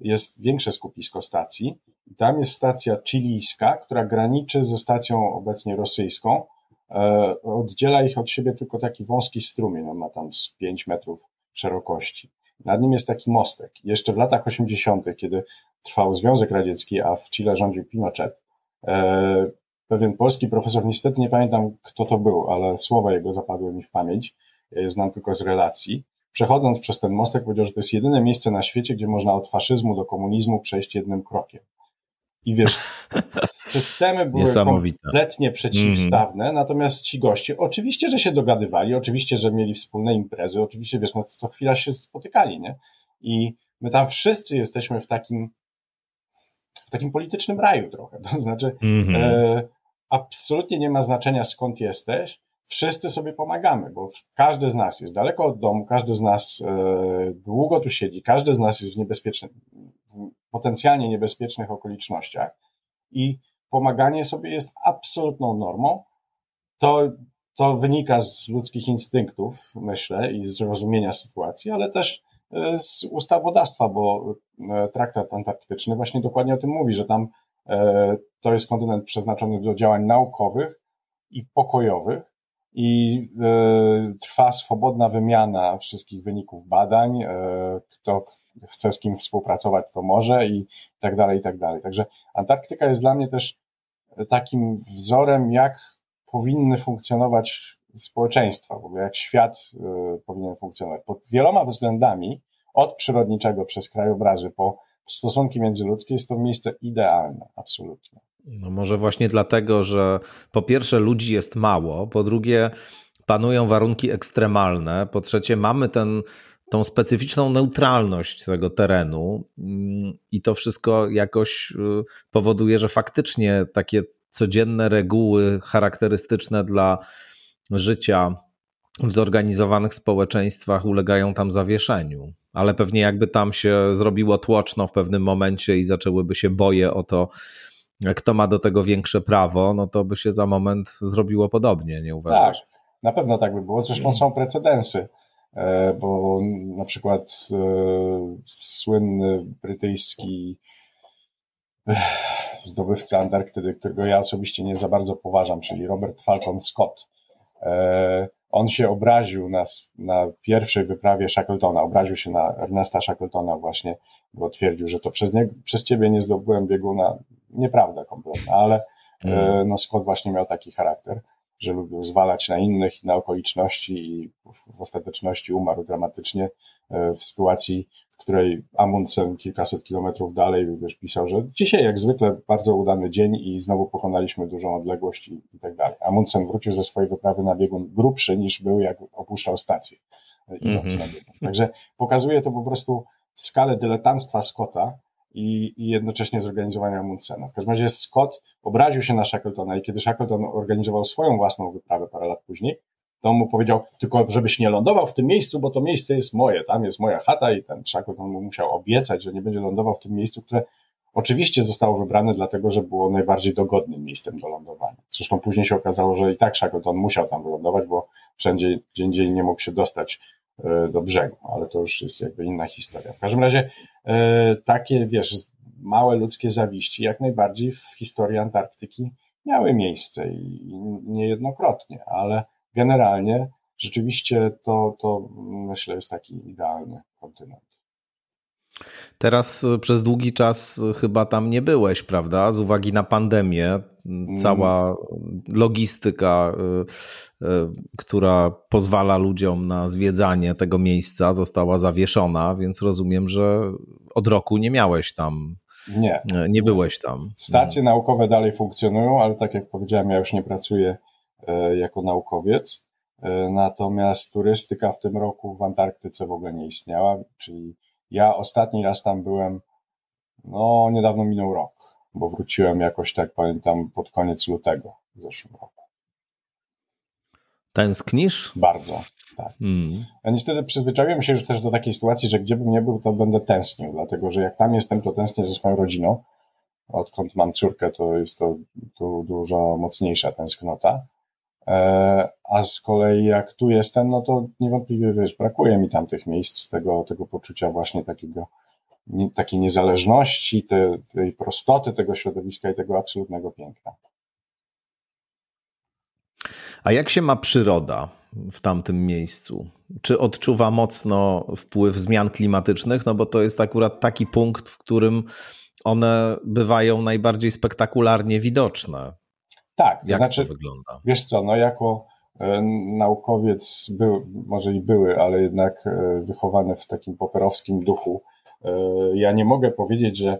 Speaker 2: jest większe skupisko stacji. Tam jest stacja chilijska, która graniczy ze stacją obecnie rosyjską. E, oddziela ich od siebie tylko taki wąski strumień, on ma tam z 5 metrów szerokości. Nad nim jest taki mostek. Jeszcze w latach 80., kiedy trwał Związek Radziecki, a w Chile rządził Pinochet, e, pewien polski profesor, niestety nie pamiętam kto to był, ale słowa jego zapadły mi w pamięć, znam tylko z relacji, przechodząc przez ten mostek powiedział, że to jest jedyne miejsce na świecie, gdzie można od faszyzmu do komunizmu przejść jednym krokiem. I wiesz, systemy były kompletnie przeciwstawne, mm. natomiast ci goście oczywiście, że się dogadywali, oczywiście, że mieli wspólne imprezy, oczywiście, wiesz, no co chwila się spotykali, nie? I my tam wszyscy jesteśmy w takim, w takim politycznym raju trochę. To znaczy, mm -hmm. e, absolutnie nie ma znaczenia skąd jesteś, wszyscy sobie pomagamy, bo każdy z nas jest daleko od domu, każdy z nas e, długo tu siedzi, każdy z nas jest w niebezpiecznych, potencjalnie niebezpiecznych okolicznościach i pomaganie sobie jest absolutną normą. To, to wynika z ludzkich instynktów, myślę, i z zrozumienia sytuacji, ale też e, z ustawodawstwa, bo e, traktat antarktyczny właśnie dokładnie o tym mówi, że tam to jest kontynent przeznaczony do działań naukowych i pokojowych, i e, trwa swobodna wymiana wszystkich wyników badań. E, kto chce z kim współpracować, to może i tak dalej, i tak dalej. Także Antarktyka jest dla mnie też takim wzorem, jak powinny funkcjonować społeczeństwa, w ogóle jak świat y, powinien funkcjonować. Pod wieloma względami, od przyrodniczego przez krajobrazy po stosunki międzyludzkie, jest to miejsce idealne, absolutnie.
Speaker 1: No może właśnie dlatego, że po pierwsze ludzi jest mało, po drugie panują warunki ekstremalne, po trzecie mamy ten, tą specyficzną neutralność tego terenu mm, i to wszystko jakoś y, powoduje, że faktycznie takie codzienne reguły charakterystyczne dla życia w zorganizowanych społeczeństwach ulegają tam zawieszeniu. Ale pewnie jakby tam się zrobiło tłoczno w pewnym momencie i zaczęłyby się boje o to, kto ma do tego większe prawo, no to by się za moment zrobiło podobnie, nie uważasz?
Speaker 2: Tak, na pewno tak by było. Zresztą są precedensy, e, bo na przykład e, słynny brytyjski zdobywca Antarktydy, którego ja osobiście nie za bardzo poważam, czyli Robert Falcon Scott. E, on się obraził na, na pierwszej wyprawie Shackletona, obraził się na Ernesta Shackletona właśnie, bo twierdził, że to przez, nie, przez ciebie nie zdobyłem bieguna. Nieprawda kompletna, ale mm. no Scott właśnie miał taki charakter, że lubił zwalać na innych i na okoliczności i w, w ostateczności umarł dramatycznie e, w sytuacji, której Amundsen kilkaset kilometrów dalej wiesz, pisał, że dzisiaj jak zwykle bardzo udany dzień i znowu pokonaliśmy dużą odległość i, i tak dalej. Amundsen wrócił ze swojej wyprawy na biegun grubszy niż był jak opuszczał stację idąc mm-hmm. na biegun. Także pokazuje to po prostu skalę dyletanstwa Scotta i, i jednocześnie zorganizowania Amundsena. W każdym razie Scott obraził się na Shackletona i kiedy Shackleton organizował swoją własną wyprawę parę lat później, to mu powiedział, tylko żebyś nie lądował w tym miejscu, bo to miejsce jest moje, tam jest moja chata i ten Shackleton mu musiał obiecać, że nie będzie lądował w tym miejscu, które oczywiście zostało wybrane dlatego, że było najbardziej dogodnym miejscem do lądowania. Zresztą później się okazało, że i tak Shackleton musiał tam wylądować, bo wszędzie gdzie indziej nie mógł się dostać e, do brzegu, ale to już jest jakby inna historia. W każdym razie takie, wiesz, małe ludzkie zawiści jak najbardziej w historii Antarktyki miały miejsce i niejednokrotnie, ale generalnie rzeczywiście to, to myślę jest taki idealny kontynent.
Speaker 1: Teraz e, przez długi czas e, chyba tam nie byłeś, prawda? Z uwagi na pandemię, cała logistyka, e, która pozwala ludziom na zwiedzanie tego miejsca, została zawieszona, więc rozumiem, że od roku nie miałeś tam. Nie. Nie byłeś tam.
Speaker 2: Stacje naukowe dalej funkcjonują, ale tak jak powiedziałem, ja już nie pracuję jako naukowiec. Natomiast turystyka w tym roku w Antarktyce w ogóle nie istniała, czyli ja ostatni raz tam byłem, no niedawno minął rok, bo wróciłem jakoś tak pamiętam pod koniec lutego w zeszłym roku.
Speaker 1: Tęsknisz?
Speaker 2: Bardzo, tak. Mm. Ja niestety przyzwyczaiłem się już też do takiej sytuacji, że gdzie bym nie był, to będę tęsknił, dlatego że jak tam jestem, to tęsknię ze swoją rodziną. Odkąd mam córkę, to jest to tu dużo mocniejsza tęsknota. E, a z kolei jak tu jestem, no to niewątpliwie wiesz, brakuje mi tam tych miejsc, tego, tego poczucia właśnie takiego, takiej niezależności, tej, tej prostoty tego środowiska i tego absolutnego piękna.
Speaker 1: A jak się ma przyroda w tamtym miejscu? Czy odczuwa mocno wpływ zmian klimatycznych? No bo to jest akurat taki punkt, w którym one bywają najbardziej spektakularnie widoczne.
Speaker 2: Tak,
Speaker 1: Jak znaczy, to wygląda?
Speaker 2: Wiesz co, no jako e, naukowiec był, może i były, ale jednak e, wychowany w takim poperowskim duchu, e, ja nie mogę powiedzieć, że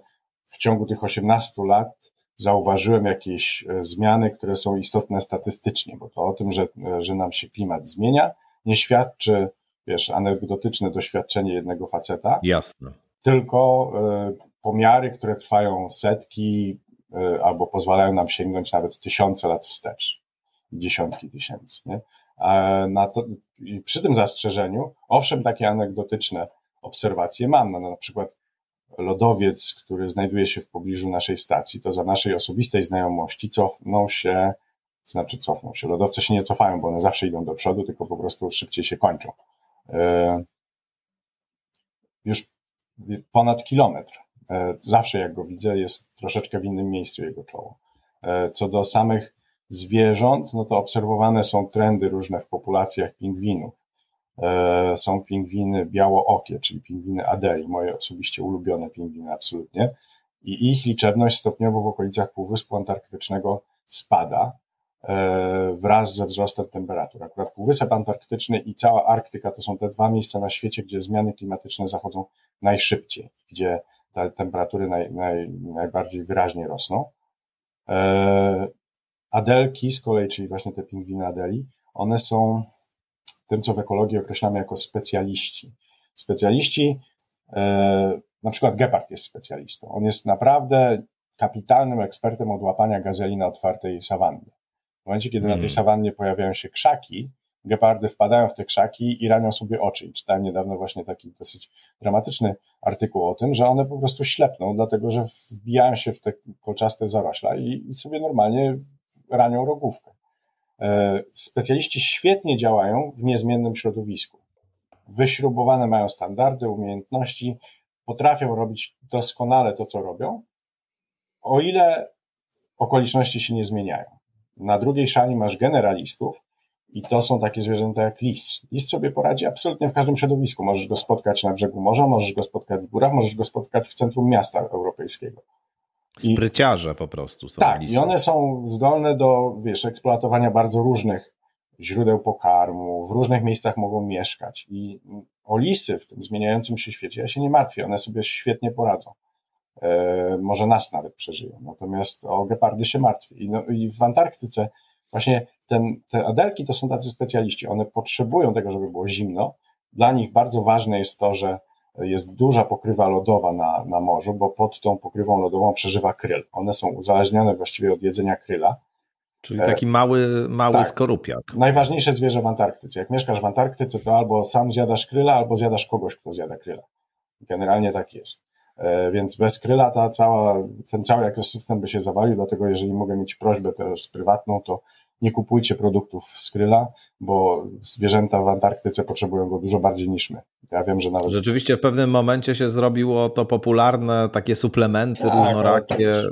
Speaker 2: w ciągu tych 18 lat zauważyłem jakieś zmiany, które są istotne statystycznie, bo to o tym, że, że nam się klimat zmienia, nie świadczy, wiesz, anegdotyczne doświadczenie jednego faceta.
Speaker 1: Jasne.
Speaker 2: Tylko pomiary, które trwają setki, albo pozwalają nam sięgnąć nawet tysiące lat wstecz, dziesiątki tysięcy. Nie? Na to, I przy tym zastrzeżeniu, owszem, takie anegdotyczne obserwacje mam. No, na przykład lodowiec, który znajduje się w pobliżu naszej stacji, to za naszej osobistej znajomości cofnął się, znaczy cofnął się. Lodowce się nie cofają, bo one zawsze idą do przodu, tylko po prostu szybciej się kończą. E, już ponad kilometr zawsze jak go widzę, jest troszeczkę w innym miejscu jego czoło. E, co do samych zwierząt, no to obserwowane są trendy różne w populacjach pingwinów. e, są pingwiny białookie, czyli pingwiny Adeli, moje osobiście ulubione pingwiny absolutnie. I ich liczebność stopniowo w okolicach Półwyspu Antarktycznego spada e, wraz ze wzrostem temperatur. Akurat Półwysep Antarktyczny i cała Arktyka to są te dwa miejsca na świecie, gdzie zmiany klimatyczne zachodzą najszybciej, gdzie te temperatury naj, naj, najbardziej wyraźnie rosną. E, Adelki z kolei, czyli właśnie te pingwiny Adeli, one są tym, co w ekologii określamy jako specjaliści. Specjaliści, e, na przykład Gepard jest specjalistą. On jest naprawdę kapitalnym ekspertem od łapania gazeli na otwartej sawannie. W momencie, kiedy mm. na tej mhm. sawannie pojawiają się krzaki, gepardy wpadają w te krzaki i ranią sobie oczy. I czytałem niedawno właśnie taki dosyć dramatyczny artykuł o tym, że one po prostu ślepną, dlatego że wbijają się w te kolczaste zarośla i, i sobie normalnie ranią rogówkę. E, specjaliści świetnie działają w niezmiennym środowisku. Wyśrubowane mają standardy, umiejętności, potrafią robić doskonale to, co robią, o ile okoliczności się nie zmieniają. Na drugiej szali masz generalistów, i to są takie zwierzęta jak lis. Lis sobie poradzi absolutnie w każdym środowisku. Możesz go spotkać na brzegu morza, możesz go spotkać w górach, możesz go spotkać w centrum miasta europejskiego.
Speaker 1: Spryciarze po prostu
Speaker 2: są Tak, lisy. i one są zdolne do, wiesz, eksploatowania bardzo różnych źródeł pokarmu, w różnych miejscach mogą mieszkać. I o lisy w tym zmieniającym się świecie ja się nie martwię, one sobie świetnie poradzą. E, może nas nawet przeżyją. Natomiast o gepardy się martwię. I, no, i w Antarktyce właśnie ten, te adelki to są tacy specjaliści. One potrzebują tego, żeby było zimno. Dla nich bardzo ważne jest to, że jest duża pokrywa lodowa na, na morzu, bo pod tą pokrywą lodową przeżywa kryl. One są uzależnione właściwie od jedzenia kryla.
Speaker 1: Czyli taki mały, mały tak. skorupiak.
Speaker 2: Najważniejsze zwierzę w Antarktyce. Jak mieszkasz w Antarktyce, to albo sam zjadasz kryla, albo zjadasz kogoś, kto zjada kryla. Generalnie tak jest. E, więc bez kryla ta cała, ten cały ekosystem by się zawalił, dlatego jeżeli mogę mieć prośbę też prywatną, to nie kupujcie produktów z kryla, bo zwierzęta w Antarktyce potrzebują go dużo bardziej niż my. Ja wiem, że nawet.
Speaker 1: Rzeczywiście w pewnym momencie się zrobiło to popularne, takie suplementy tak, różnorakie.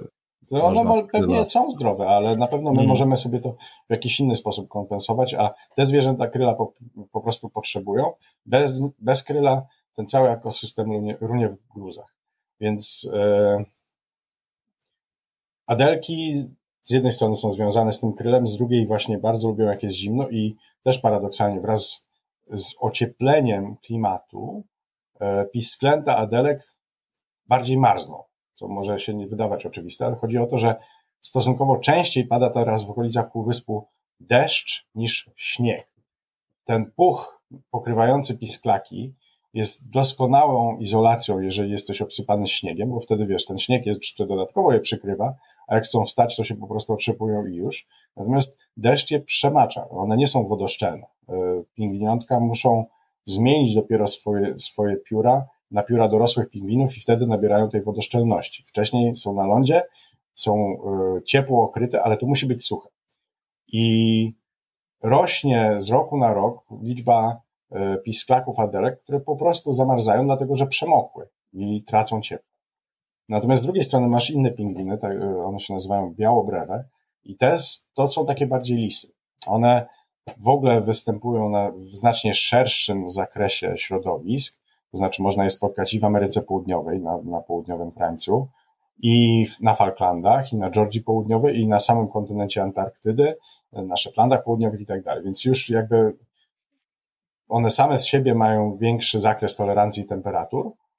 Speaker 2: To one pewnie są zdrowe, ale na pewno my hmm. możemy sobie to w jakiś inny sposób kompensować, a te zwierzęta kryla po, po prostu potrzebują. Bez, bez kryla ten cały ekosystem runie, runie w gruzach. Więc e, adelki z jednej strony są związane z tym krylem, z drugiej właśnie bardzo lubią jak jest zimno i też paradoksalnie wraz z ociepleniem klimatu e, pisklęta adelek bardziej marzną, co może się nie wydawać oczywiste, ale chodzi o to, że stosunkowo częściej pada teraz w okolicach Półwyspu deszcz niż śnieg. Ten puch pokrywający pisklaki jest doskonałą izolacją, jeżeli jesteś obsypany śniegiem, bo wtedy wiesz, ten śnieg jeszcze dodatkowo je przykrywa, a jak chcą wstać, to się po prostu otrzepują i już. Natomiast deszcz je przemacza, one nie są wodoszczelne. E, pingwiniątka muszą zmienić dopiero swoje, swoje pióra na pióra dorosłych pingwinów i wtedy nabierają tej wodoszczelności. Wcześniej są na lądzie, są e, ciepło okryte, ale to musi być suche. I rośnie z roku na rok liczba e, pisklaków adelek, które po prostu zamarzają, dlatego że przemokły i tracą ciepło. Natomiast z drugiej strony masz inne pingwiny, tak, e, one się nazywają białobrewe i te to są takie bardziej lisy. One w ogóle występują na, w znacznie szerszym zakresie środowisk, to znaczy można je spotkać i w Ameryce Południowej, na, na południowym krańcu, i na Falklandach, i na Georgii Południowej, i na samym kontynencie Antarktydy, na Szetlandach Południowych i tak dalej. Więc już jakby one same z siebie mają większy zakres tolerancji temperatur, E,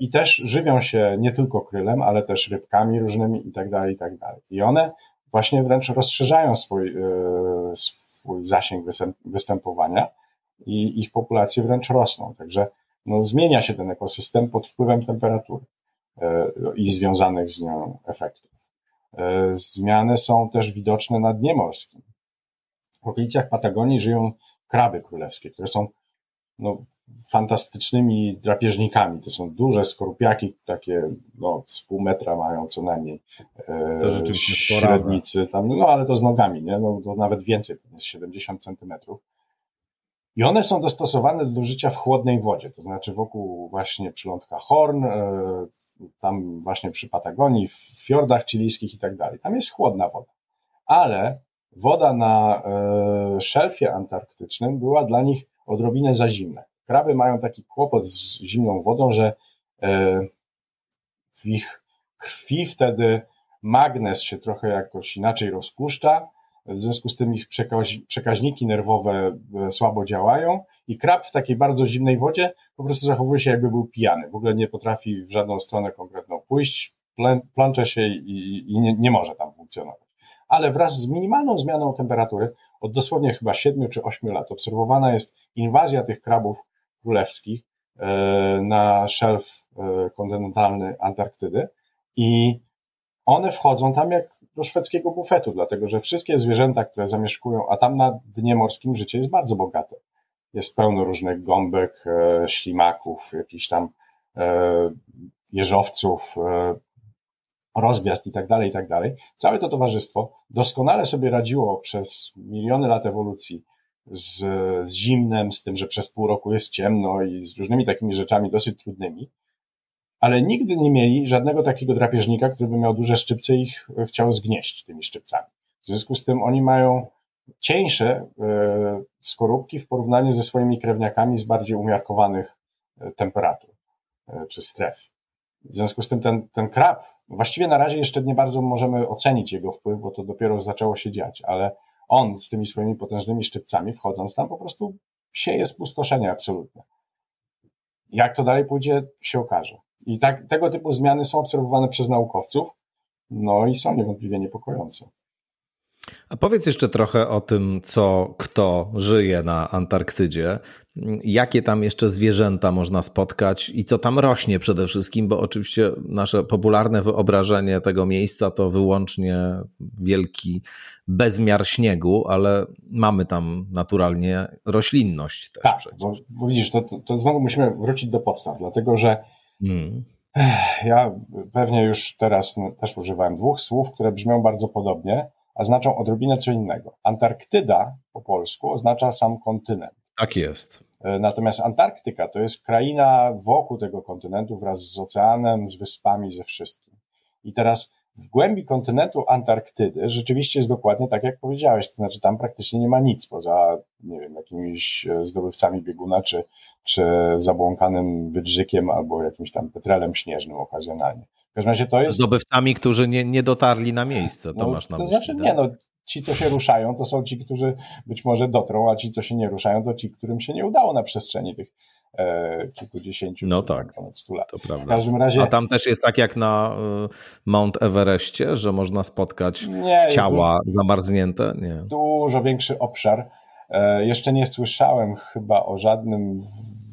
Speaker 2: i też żywią się nie tylko krylem, ale też rybkami różnymi i tak dalej, i tak dalej. I one właśnie wręcz rozszerzają swój, e, swój zasięg występowania i ich populacje wręcz rosną. Także no, zmienia się ten ekosystem pod wpływem temperatury e, i związanych z nią efektów. Zmiany są też widoczne na dnie morskim. W okolicach Patagonii żyją kraby królewskie, które są no, fantastycznymi drapieżnikami. To są duże skorupiaki, takie no, z pół metra mają co najmniej.
Speaker 1: E, to rzeczywiście
Speaker 2: średnicy tam, no ale to z nogami, nie? No, to nawet więcej, to jest 70 centymetrów. I one są dostosowane do życia w chłodnej wodzie, to znaczy wokół właśnie przylądka Horn, e, tam właśnie przy Patagonii, w fiordach chilijskich i tak dalej. Tam jest chłodna woda. Ale woda na e, szelfie antarktycznym była dla nich odrobinę za zimne. Kraby mają taki kłopot z zimną wodą, że e, w ich krwi wtedy magnes się trochę jakoś inaczej rozpuszcza, w związku z tym ich przekaźniki nerwowe e, słabo działają i krab w takiej bardzo zimnej wodzie po prostu zachowuje się jakby był pijany. W ogóle nie potrafi w żadną stronę konkretną pójść, plącze się i, i nie, nie może tam funkcjonować. Ale wraz z minimalną zmianą temperatury od dosłownie chyba 7 czy 8 lat obserwowana jest inwazja tych krabów królewskich e, na szelf e, kontynentalny Antarktydy i one wchodzą tam jak do szwedzkiego bufetu, dlatego że wszystkie zwierzęta, które zamieszkują, a tam na dnie morskim życie jest bardzo bogate. Jest pełno różnych gąbek, e, ślimaków, jakichś tam jeżowców, rozgwiazd i tak dalej, i tak dalej. Całe to towarzystwo doskonale sobie radziło przez miliony lat ewolucji z, z zimnem, z tym, że przez pół roku jest ciemno i z różnymi takimi rzeczami dosyć trudnymi, ale nigdy nie mieli żadnego takiego drapieżnika, który by miał duże szczypce i ich chciał zgnieść tymi szczypcami. W związku z tym oni mają cieńsze e, skorupki w porównaniu ze swoimi krewniakami z bardziej umiarkowanych e, temperatur e, czy stref. W związku z tym ten, ten krab, właściwie na razie jeszcze nie bardzo możemy ocenić jego wpływ, bo to dopiero zaczęło się dziać, ale on z tymi swoimi potężnymi szczypcami wchodząc tam po prostu sieje spustoszenie absolutne. Jak to dalej pójdzie, się okaże. I tak, tego typu zmiany są obserwowane przez naukowców, no i są niewątpliwie niepokojące.
Speaker 1: A powiedz jeszcze trochę o tym, co kto żyje na Antarktydzie. Jakie tam jeszcze zwierzęta można spotkać i co tam rośnie przede wszystkim, bo oczywiście nasze popularne wyobrażenie tego miejsca to wyłącznie wielki bezmiar śniegu, ale mamy tam naturalnie roślinność też.
Speaker 2: Tak, bo, bo, widzisz, to, to, to, znowu musimy wrócić do podstaw, dlatego że hmm. ja pewnie już teraz też używałem dwóch słów, które brzmią bardzo podobnie a znaczą odrobinę co innego. Antarktyda po polsku oznacza sam kontynent.
Speaker 1: Tak jest.
Speaker 2: E, natomiast Antarktyka to jest kraina wokół tego kontynentu wraz z oceanem, z wyspami, ze wszystkim. I teraz w głębi kontynentu Antarktydy rzeczywiście jest dokładnie tak, jak powiedziałeś, to znaczy tam praktycznie nie ma nic poza, nie wiem, jakimiś e, zdobywcami bieguna, czy, czy zabłąkanym wydrzykiem albo jakimś tam petrelem śnieżnym okazjonalnie.
Speaker 1: W każdym razie to jest... Zdobywcami, którzy nie, nie dotarli na miejsce, to no, masz na
Speaker 2: to
Speaker 1: myśli.
Speaker 2: Znaczy tak? nie, no ci, co się ruszają, to są ci, którzy być może dotrą, a ci, co się nie ruszają, to ci, którym się nie udało na przestrzeni tych e, kilkudziesięciu,
Speaker 1: no tak,
Speaker 2: ponad stu lat.
Speaker 1: To prawda. W każdym razie... A tam też jest tak jak na y, Mount Everestie, że można spotkać nie, ciała dużo, zamarznięte? Nie.
Speaker 2: Dużo większy obszar. E, jeszcze nie słyszałem chyba o żadnym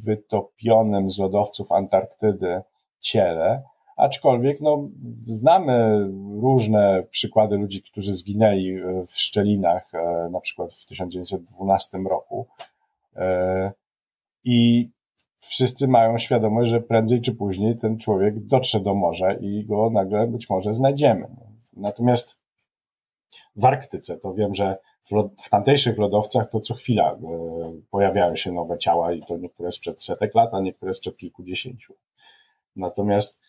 Speaker 2: wytopionym z lodowców Antarktydy ciele, Aczkolwiek no, znamy różne przykłady ludzi, którzy zginęli w szczelinach, e, na przykład w 1912 roku. E, I wszyscy mają świadomość, że prędzej czy później ten człowiek dotrze do morza i go nagle być może znajdziemy. Natomiast w Arktyce to wiem, że w, w tamtejszych lodowcach to co chwila e, pojawiają się nowe ciała i to niektóre sprzed setek lat, a niektóre sprzed kilkudziesięciu. Natomiast E,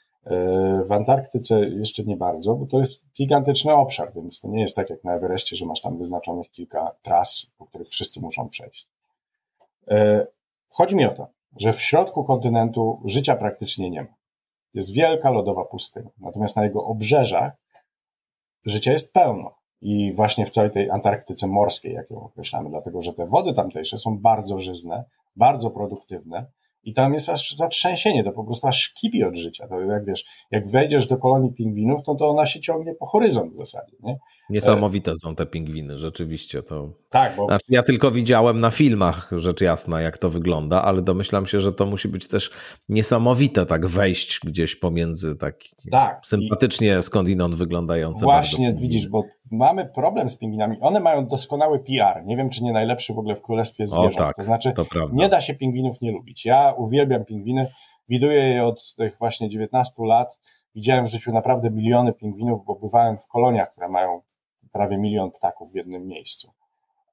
Speaker 2: w Antarktyce jeszcze nie bardzo, bo to jest gigantyczny obszar, więc to nie jest tak jak na Everestie, że masz tam wyznaczonych kilka tras, po których wszyscy muszą przejść. E, chodzi mi o to, że w środku kontynentu życia praktycznie nie ma. Jest wielka lodowa pustynia, natomiast na jego obrzeżach życia jest pełno. I właśnie w całej tej Antarktyce morskiej, jak ją określamy, dlatego że te wody tamtejsze są bardzo żyzne, bardzo produktywne i tam jest aż zatrzęsienie, to po prostu aż kipi od życia. To jak wiesz, jak wejdziesz do kolonii pingwinów, to, to ona się ciągnie po horyzont w zasadzie. Nie?
Speaker 1: Niesamowite są te pingwiny, rzeczywiście. To... Tak, bo... Znaczy, ja tylko widziałem na filmach, rzecz jasna, jak to wygląda, ale domyślam się, że to musi być też niesamowite tak wejść gdzieś pomiędzy tak, tak. sympatycznie I... skądinąd wyglądające.
Speaker 2: Właśnie, widzisz, bo mamy problem z pingwinami. One mają doskonały PR. Nie wiem, czy nie najlepszy w ogóle w królestwie zwierząt. O, tak, to znaczy, to nie da się pingwinów nie lubić. Ja uwielbiam pingwiny, widuję je od tych właśnie 19 lat. Widziałem w życiu naprawdę miliony pingwinów, bo bywałem w koloniach, które mają prawie milion ptaków w jednym miejscu.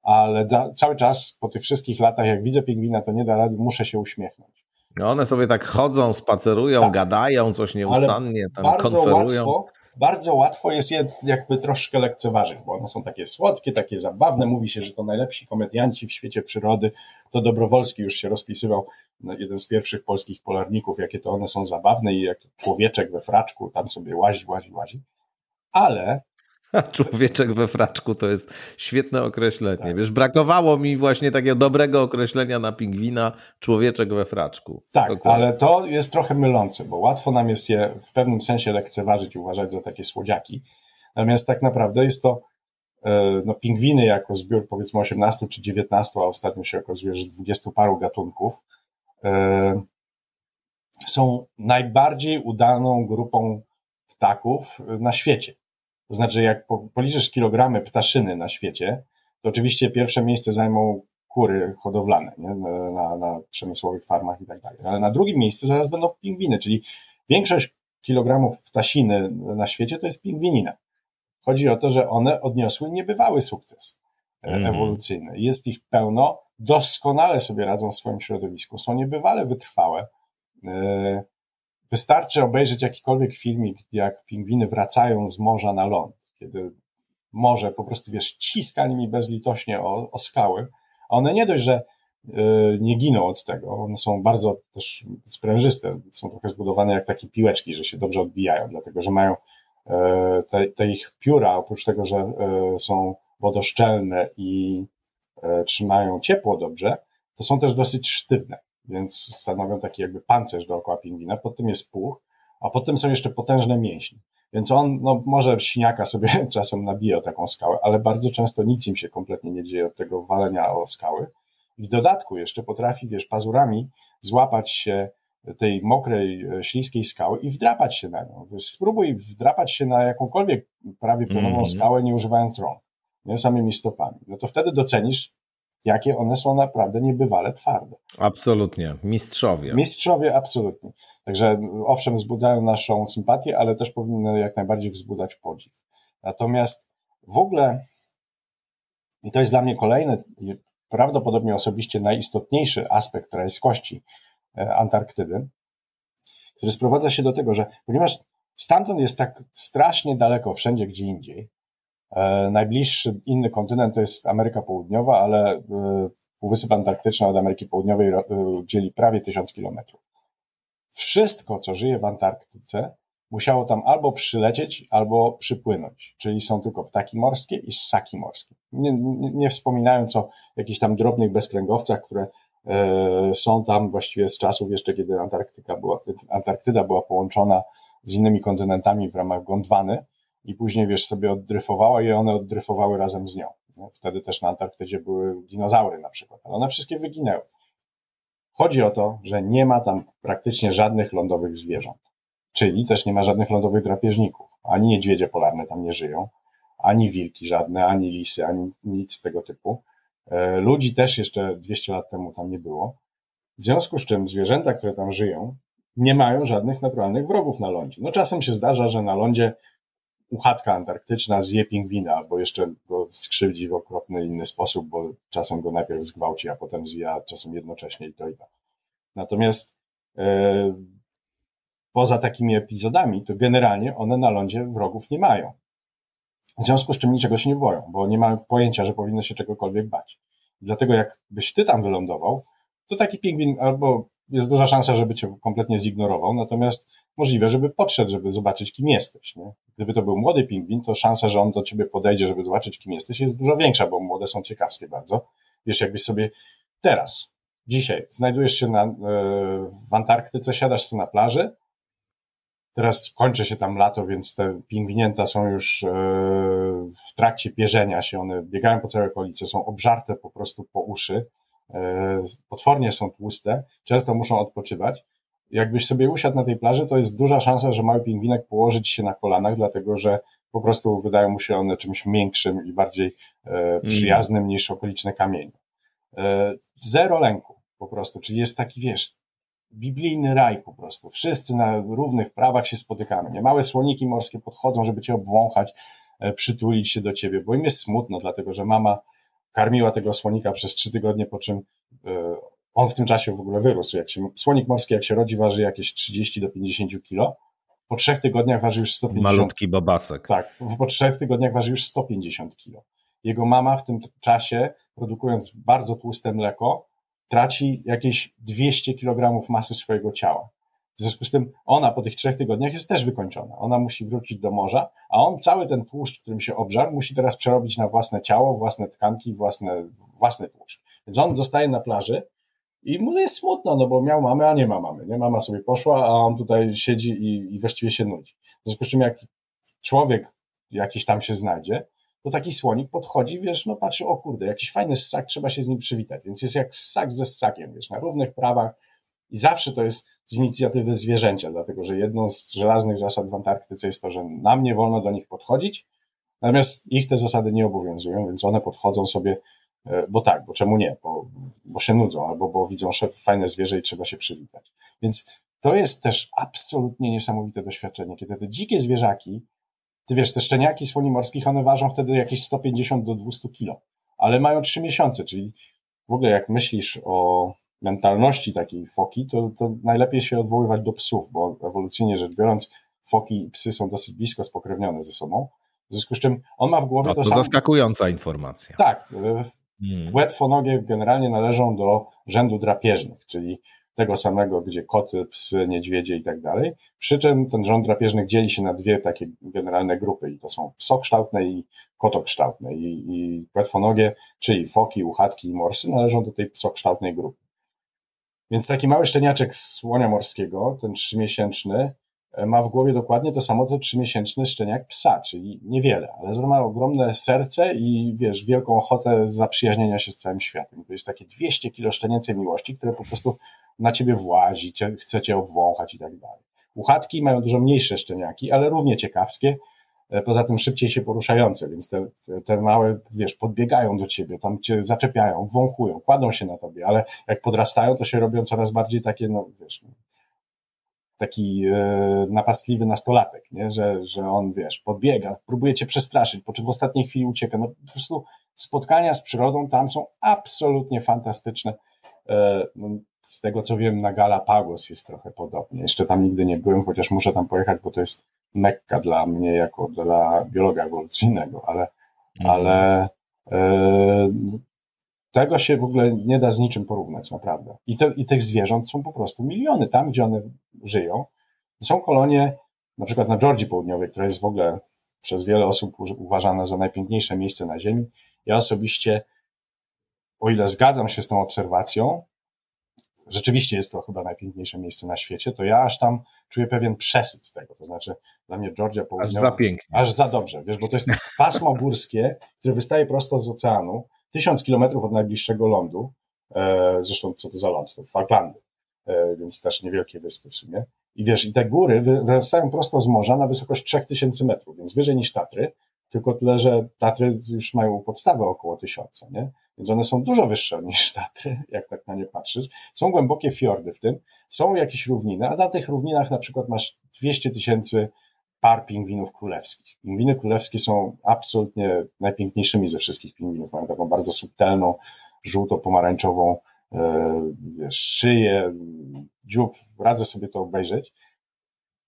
Speaker 2: Ale da, cały czas po tych wszystkich latach, jak widzę pingwina, to nie da rady, muszę się uśmiechnąć.
Speaker 1: No one sobie tak chodzą, spacerują, tak. gadają coś nieustannie, tam
Speaker 2: bardzo
Speaker 1: konferują.
Speaker 2: Łatwo, bardzo łatwo jest je jakby troszkę lekceważyć, bo one są takie słodkie, takie zabawne. Mówi się, że to najlepsi komedianci w świecie przyrody. To Dobrowolski już się rozpisywał, no, jeden z pierwszych polskich polarników, jakie to one są zabawne i jak człowieczek we fraczku tam sobie łazi, łazi, łazi. Ale
Speaker 1: Człowieczek we fraczku to jest świetne określenie. Tak. Wiesz, brakowało mi właśnie takiego dobrego określenia na pingwina człowieczek we fraczku.
Speaker 2: Tak, Dokładnie. ale to jest trochę mylące, bo łatwo nam jest je w pewnym sensie lekceważyć i uważać za takie słodziaki. Natomiast tak naprawdę jest to e, no, pingwiny jako zbiór powiedzmy 18 czy 19, a ostatnio się okazuje, że 20 paru gatunków e, są najbardziej udaną grupą ptaków na świecie. To znaczy, jak policzysz kilogramy ptaszyny na świecie, to oczywiście pierwsze miejsce zajmą kury hodowlane nie? Na, na przemysłowych farmach i tak dalej. Ale na drugim miejscu zaraz będą pingwiny, czyli większość kilogramów ptasiny na świecie to jest pingwinina. Chodzi o to, że one odniosły niebywały sukces mm. ewolucyjny. Jest ich pełno, doskonale sobie radzą w swoim środowisku, są niebywale wytrwałe. E, Wystarczy obejrzeć jakikolwiek filmik, jak pingwiny wracają z morza na ląd, kiedy morze po prostu, wiesz, ciska nimi bezlitośnie o, o skały, a one nie dość, że y, nie giną od tego, one są bardzo też sprężyste, są trochę zbudowane jak takie piłeczki, że się dobrze odbijają, dlatego że mają y, te, te, ich pióra, oprócz tego, że y, są wodoszczelne i trzymają ciepło dobrze, to są też dosyć sztywne więc stanowią taki jakby pancerz dookoła pingwina, pod tym jest puch, a potem są jeszcze potężne mięśnie. Więc on, no może siniaka sobie czasem nabije o taką skałę, ale bardzo często nic im się kompletnie nie dzieje od tego walenia o skały. I w dodatku jeszcze potrafi, wiesz, pazurami złapać się tej mokrej, e, śliskiej skały i wdrapać się na nią. Wiesz, spróbuj wdrapać się na jakąkolwiek prawie pionową mm -hmm. skałę, nie używając rąk, nie samymi stopami. No to wtedy docenisz jakie one są naprawdę niebywale twarde.
Speaker 1: Absolutnie, mistrzowie.
Speaker 2: Mistrzowie, absolutnie. Także owszem, wzbudzają naszą sympatię, ale też powinny jak najbardziej wzbudzać podziw. Natomiast w ogóle, i to jest dla mnie kolejny, prawdopodobnie osobiście najistotniejszy aspekt rajskości e, Antarktydy, który sprowadza się do tego, że ponieważ stamtąd jest tak strasznie daleko wszędzie gdzie indziej, najbliższy inny kontynent to jest Ameryka Południowa, ale e, Półwysep Antarktyczny od Ameryki Południowej e, dzieli prawie tysiąc kilometrów. Wszystko, co żyje w Antarktyce, musiało tam albo przylecieć, albo przypłynąć. Czyli są tylko ptaki morskie i ssaki morskie. Nie, nie, nie wspominając o jakichś tam drobnych bezkręgowcach, które e, są tam właściwie z czasów jeszcze, kiedy Antarktyka była, Antarktyda była połączona z innymi kontynentami w ramach Gondwany i później, wiesz, sobie oddryfowała i one oddryfowały razem z nią. Wtedy też na Antarktydzie były dinozaury na przykład, ale one wszystkie wyginęły. Chodzi o to, że nie ma tam praktycznie żadnych lądowych zwierząt, czyli też nie ma żadnych lądowych drapieżników. Ani niedźwiedzie polarne tam nie żyją, ani wilki żadne, ani lisy, ani nic tego typu. E, ludzi też jeszcze 200 lat temu tam nie było. W związku z czym zwierzęta, które tam żyją, nie mają żadnych naturalnych wrogów na lądzie. No czasem się zdarza, że na lądzie uchatka antarktyczna zje pingwina, albo jeszcze go skrzywdzi w okropny inny sposób, bo czasem go najpierw zgwałci, a potem zja, czasem jednocześnie i to i tak. Natomiast e, poza takimi epizodami, to generalnie one na lądzie wrogów nie mają. W związku z czym niczego się nie boją, bo nie mają pojęcia, że powinno się czegokolwiek bać. Dlatego jakbyś ty tam wylądował, to taki pingwin albo jest duża szansa, żeby cię kompletnie zignorował, natomiast możliwe, żeby podszedł, żeby zobaczyć, kim jesteś. Nie? Gdyby to był młody pingwin, to szansa, że on do ciebie podejdzie, żeby zobaczyć, kim jesteś, jest dużo większa, bo młode są ciekawskie bardzo. Wiesz, jakbyś sobie teraz, dzisiaj, znajdujesz się na, e, w Antarktyce, siadasz sobie na plaży, teraz kończy się tam lato, więc te pingwinięta są już e, w trakcie pierzenia się, one biegają po całej okolicy, są obżarte po prostu po uszy, e, potwornie są tłuste, często muszą odpoczywać jakbyś sobie usiadł na tej plaży, to jest duża szansa, że mały pingwinek położyć się na kolanach, dlatego że po prostu wydają mu się one czymś większym i bardziej e, mm. przyjaznym mm. niż okoliczne kamienie. E, zero lęku po prostu, czyli jest taki, wiesz, biblijny raj po prostu. Wszyscy na równych prawach się spotykamy. Nie? Małe słoniki morskie podchodzą, żeby cię obwąchać, e, przytulić się do ciebie, bo im jest smutno, dlatego że mama karmiła tego słonika przez trzy tygodnie, po czym e, on w tym czasie w ogóle wyrósł. Jak się, słonik morski, jak się rodzi, waży jakieś 30 do 50 kilo, po trzech tygodniach waży już 150
Speaker 1: Malutki bobasek.
Speaker 2: Tak, po trzech tygodniach waży już 150 kilo. Jego mama w tym czasie, produkując bardzo tłuste mleko, traci jakieś 200 kg masy swojego ciała. W związku z tym ona po tych trzech tygodniach jest też wykończona. Ona musi wrócić do morza, a on cały ten tłuszcz, którym się obżarł, musi teraz przerobić na własne ciało, własne tkanki, własne, własny tłuszcz. Więc on zostaje na plaży i mu jest smutno, no bo miał mamę, a nie ma mamy. Nie? Mama sobie poszła, a on tutaj siedzi i, i właściwie się nudzi. W związku z czym jak człowiek jakiś tam się znajdzie, to taki słonik podchodzi, wiesz, no patrzy, o kurde, jakiś fajny ssak, trzeba się z nim przywitać. Więc jest jak ssak ze ssakiem, wiesz, na równych prawach i zawsze to jest z inicjatywy zwierzęcia, dlatego że jedną z żelaznych zasad w Antarktyce jest to, że nam nie wolno do nich podchodzić, natomiast ich te zasady nie obowiązują, więc one podchodzą sobie, bo tak, bo czemu nie, bo, bo się nudzą, albo bo widzą szef fajne zwierzę i trzeba się przywitać. Więc to jest też absolutnie niesamowite doświadczenie, kiedy te dzikie zwierzaki, ty wiesz, te szczeniaki słoni morskich, one ważą wtedy jakieś 150 do 200 kilo, ale mają 3 miesiące, czyli w ogóle jak myślisz o mentalności takiej foki, to, to najlepiej się odwoływać do psów, bo ewolucyjnie rzecz biorąc, foki i psy są dosyć blisko spokrewnione ze sobą. W związku z czym on ma w głowie
Speaker 1: no, to, to
Speaker 2: samo...
Speaker 1: zaskakująca informacja.
Speaker 2: Tak. E, hmm. Płetwonogie generalnie należą do rzędu drapieżnych, czyli tego samego, gdzie koty, psy, niedźwiedzie i tak dalej. Przy czym ten rząd drapieżnych dzieli się na dwie takie generalne grupy i to są psokształtne i kotokształtne. I, i płetwonogie, czyli foki, uchatki i morsy należą do tej psokształtnej grupy. Więc taki mały szczeniaczek słonia morskiego, ten trzymiesięczny, ma w głowie dokładnie to samo, co trzymiesięczny szczeniak psa, czyli niewiele, ale ma ogromne serce i wiesz, wielką ochotę zaprzyjaźnienia się z całym światem. To jest takie 200 kilo szczenięcej miłości, które po prostu na ciebie włazi, chce cię obwąchać i tak dalej. Uchatki mają dużo mniejsze szczeniaki, ale równie ciekawskie, E, poza tym szybciej się poruszające, więc te, te małe, wiesz, podbiegają do ciebie, tam cię zaczepiają, wąchują, kładą się na tobie, ale jak podrastają, to się robią coraz bardziej takie, no wiesz, taki e, napastliwy nastolatek, nie? Że, że on, wiesz, podbiega, próbuje cię przestraszyć, po czym w ostatniej chwili ucieka. No po prostu spotkania z przyrodą tam są absolutnie fantastyczne. E, no, z tego co wiem, na Galapagos jest trochę podobnie. Jeszcze tam nigdy nie byłem, chociaż muszę tam pojechać, bo to jest mekka dla mnie jako dla biologa ewolucyjnego, ale, mhm. ale e, tego się w ogóle nie da z niczym porównać, naprawdę. I, te, I tych zwierząt są po prostu miliony. Tam, gdzie one żyją, są kolonie, na przykład na Georgii Południowej, która jest w ogóle przez wiele osób uważana za najpiękniejsze miejsce na Ziemi. Ja osobiście, o ile zgadzam się z tą obserwacją, rzeczywiście jest to chyba najpiękniejsze miejsce na świecie, to ja aż tam czuję pewien przesyt tego. To znaczy, dla mnie Georgia
Speaker 1: południowa... Aż za pięknie.
Speaker 2: Aż za dobrze, wiesz, bo to jest pasmo górskie, które wystaje prosto z oceanu, tysiąc kilometrów od najbliższego lądu, e, zresztą co to za ląd? To Falklandy, e, więc też niewielkie wyspy w sumie. I wiesz, i te góry wyrastają prosto z morza na wysokość 3000 metrów, więc wyżej niż Tatry, tylko tyle, że Tatry już mają podstawę około tysiąca, nie? Więc one są dużo wyższe niż Tatry, jak tak na nie patrzysz. Są głębokie fiordy w tym, są jakieś równiny, a na tych równinach na przykład masz 200 tysięcy par pingwinów królewskich. Pingwiny królewskie są absolutnie najpiękniejszymi ze wszystkich pingwinów. Mają taką bardzo subtelną, żółto-pomarańczową e, szyję, dziób. Radzę sobie to obejrzeć.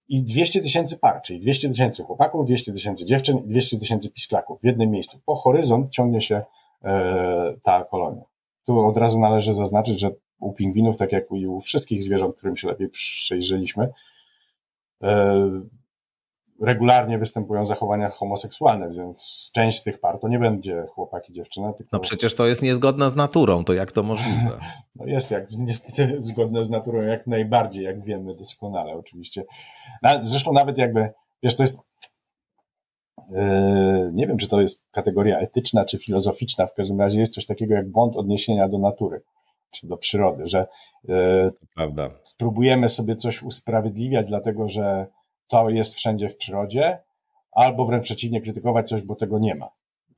Speaker 2: I 200 tysięcy par, czyli 200 tysięcy chłopaków, 200 tysięcy dziewczyn i 200 tysięcy pisklaków w jednym miejscu. Po horyzont ciągnie się e, ta kolonia. Tu od razu należy zaznaczyć, że u pingwinów, tak jak i u wszystkich zwierząt, którym się lepiej przyjrzeliśmy, e, regularnie występują zachowania homoseksualne, więc część z tych par to nie będzie chłopak i dziewczyna. Tylko...
Speaker 1: No przecież to jest niezgodne z naturą, to jak to możliwe?
Speaker 2: No jest jak, niestety zgodne z naturą jak najbardziej, jak wiemy doskonale oczywiście. Zresztą nawet jakby, wiesz, to jest e, nie wiem, czy to jest kategoria etyczna czy filozoficzna, w każdym razie jest coś takiego jak błąd odniesienia do natury czy do przyrody, że
Speaker 1: e, Prawda.
Speaker 2: spróbujemy sobie coś usprawiedliwiać, dlatego że to jest wszędzie w przyrodzie, albo wręcz przeciwnie, krytykować coś, bo tego nie ma.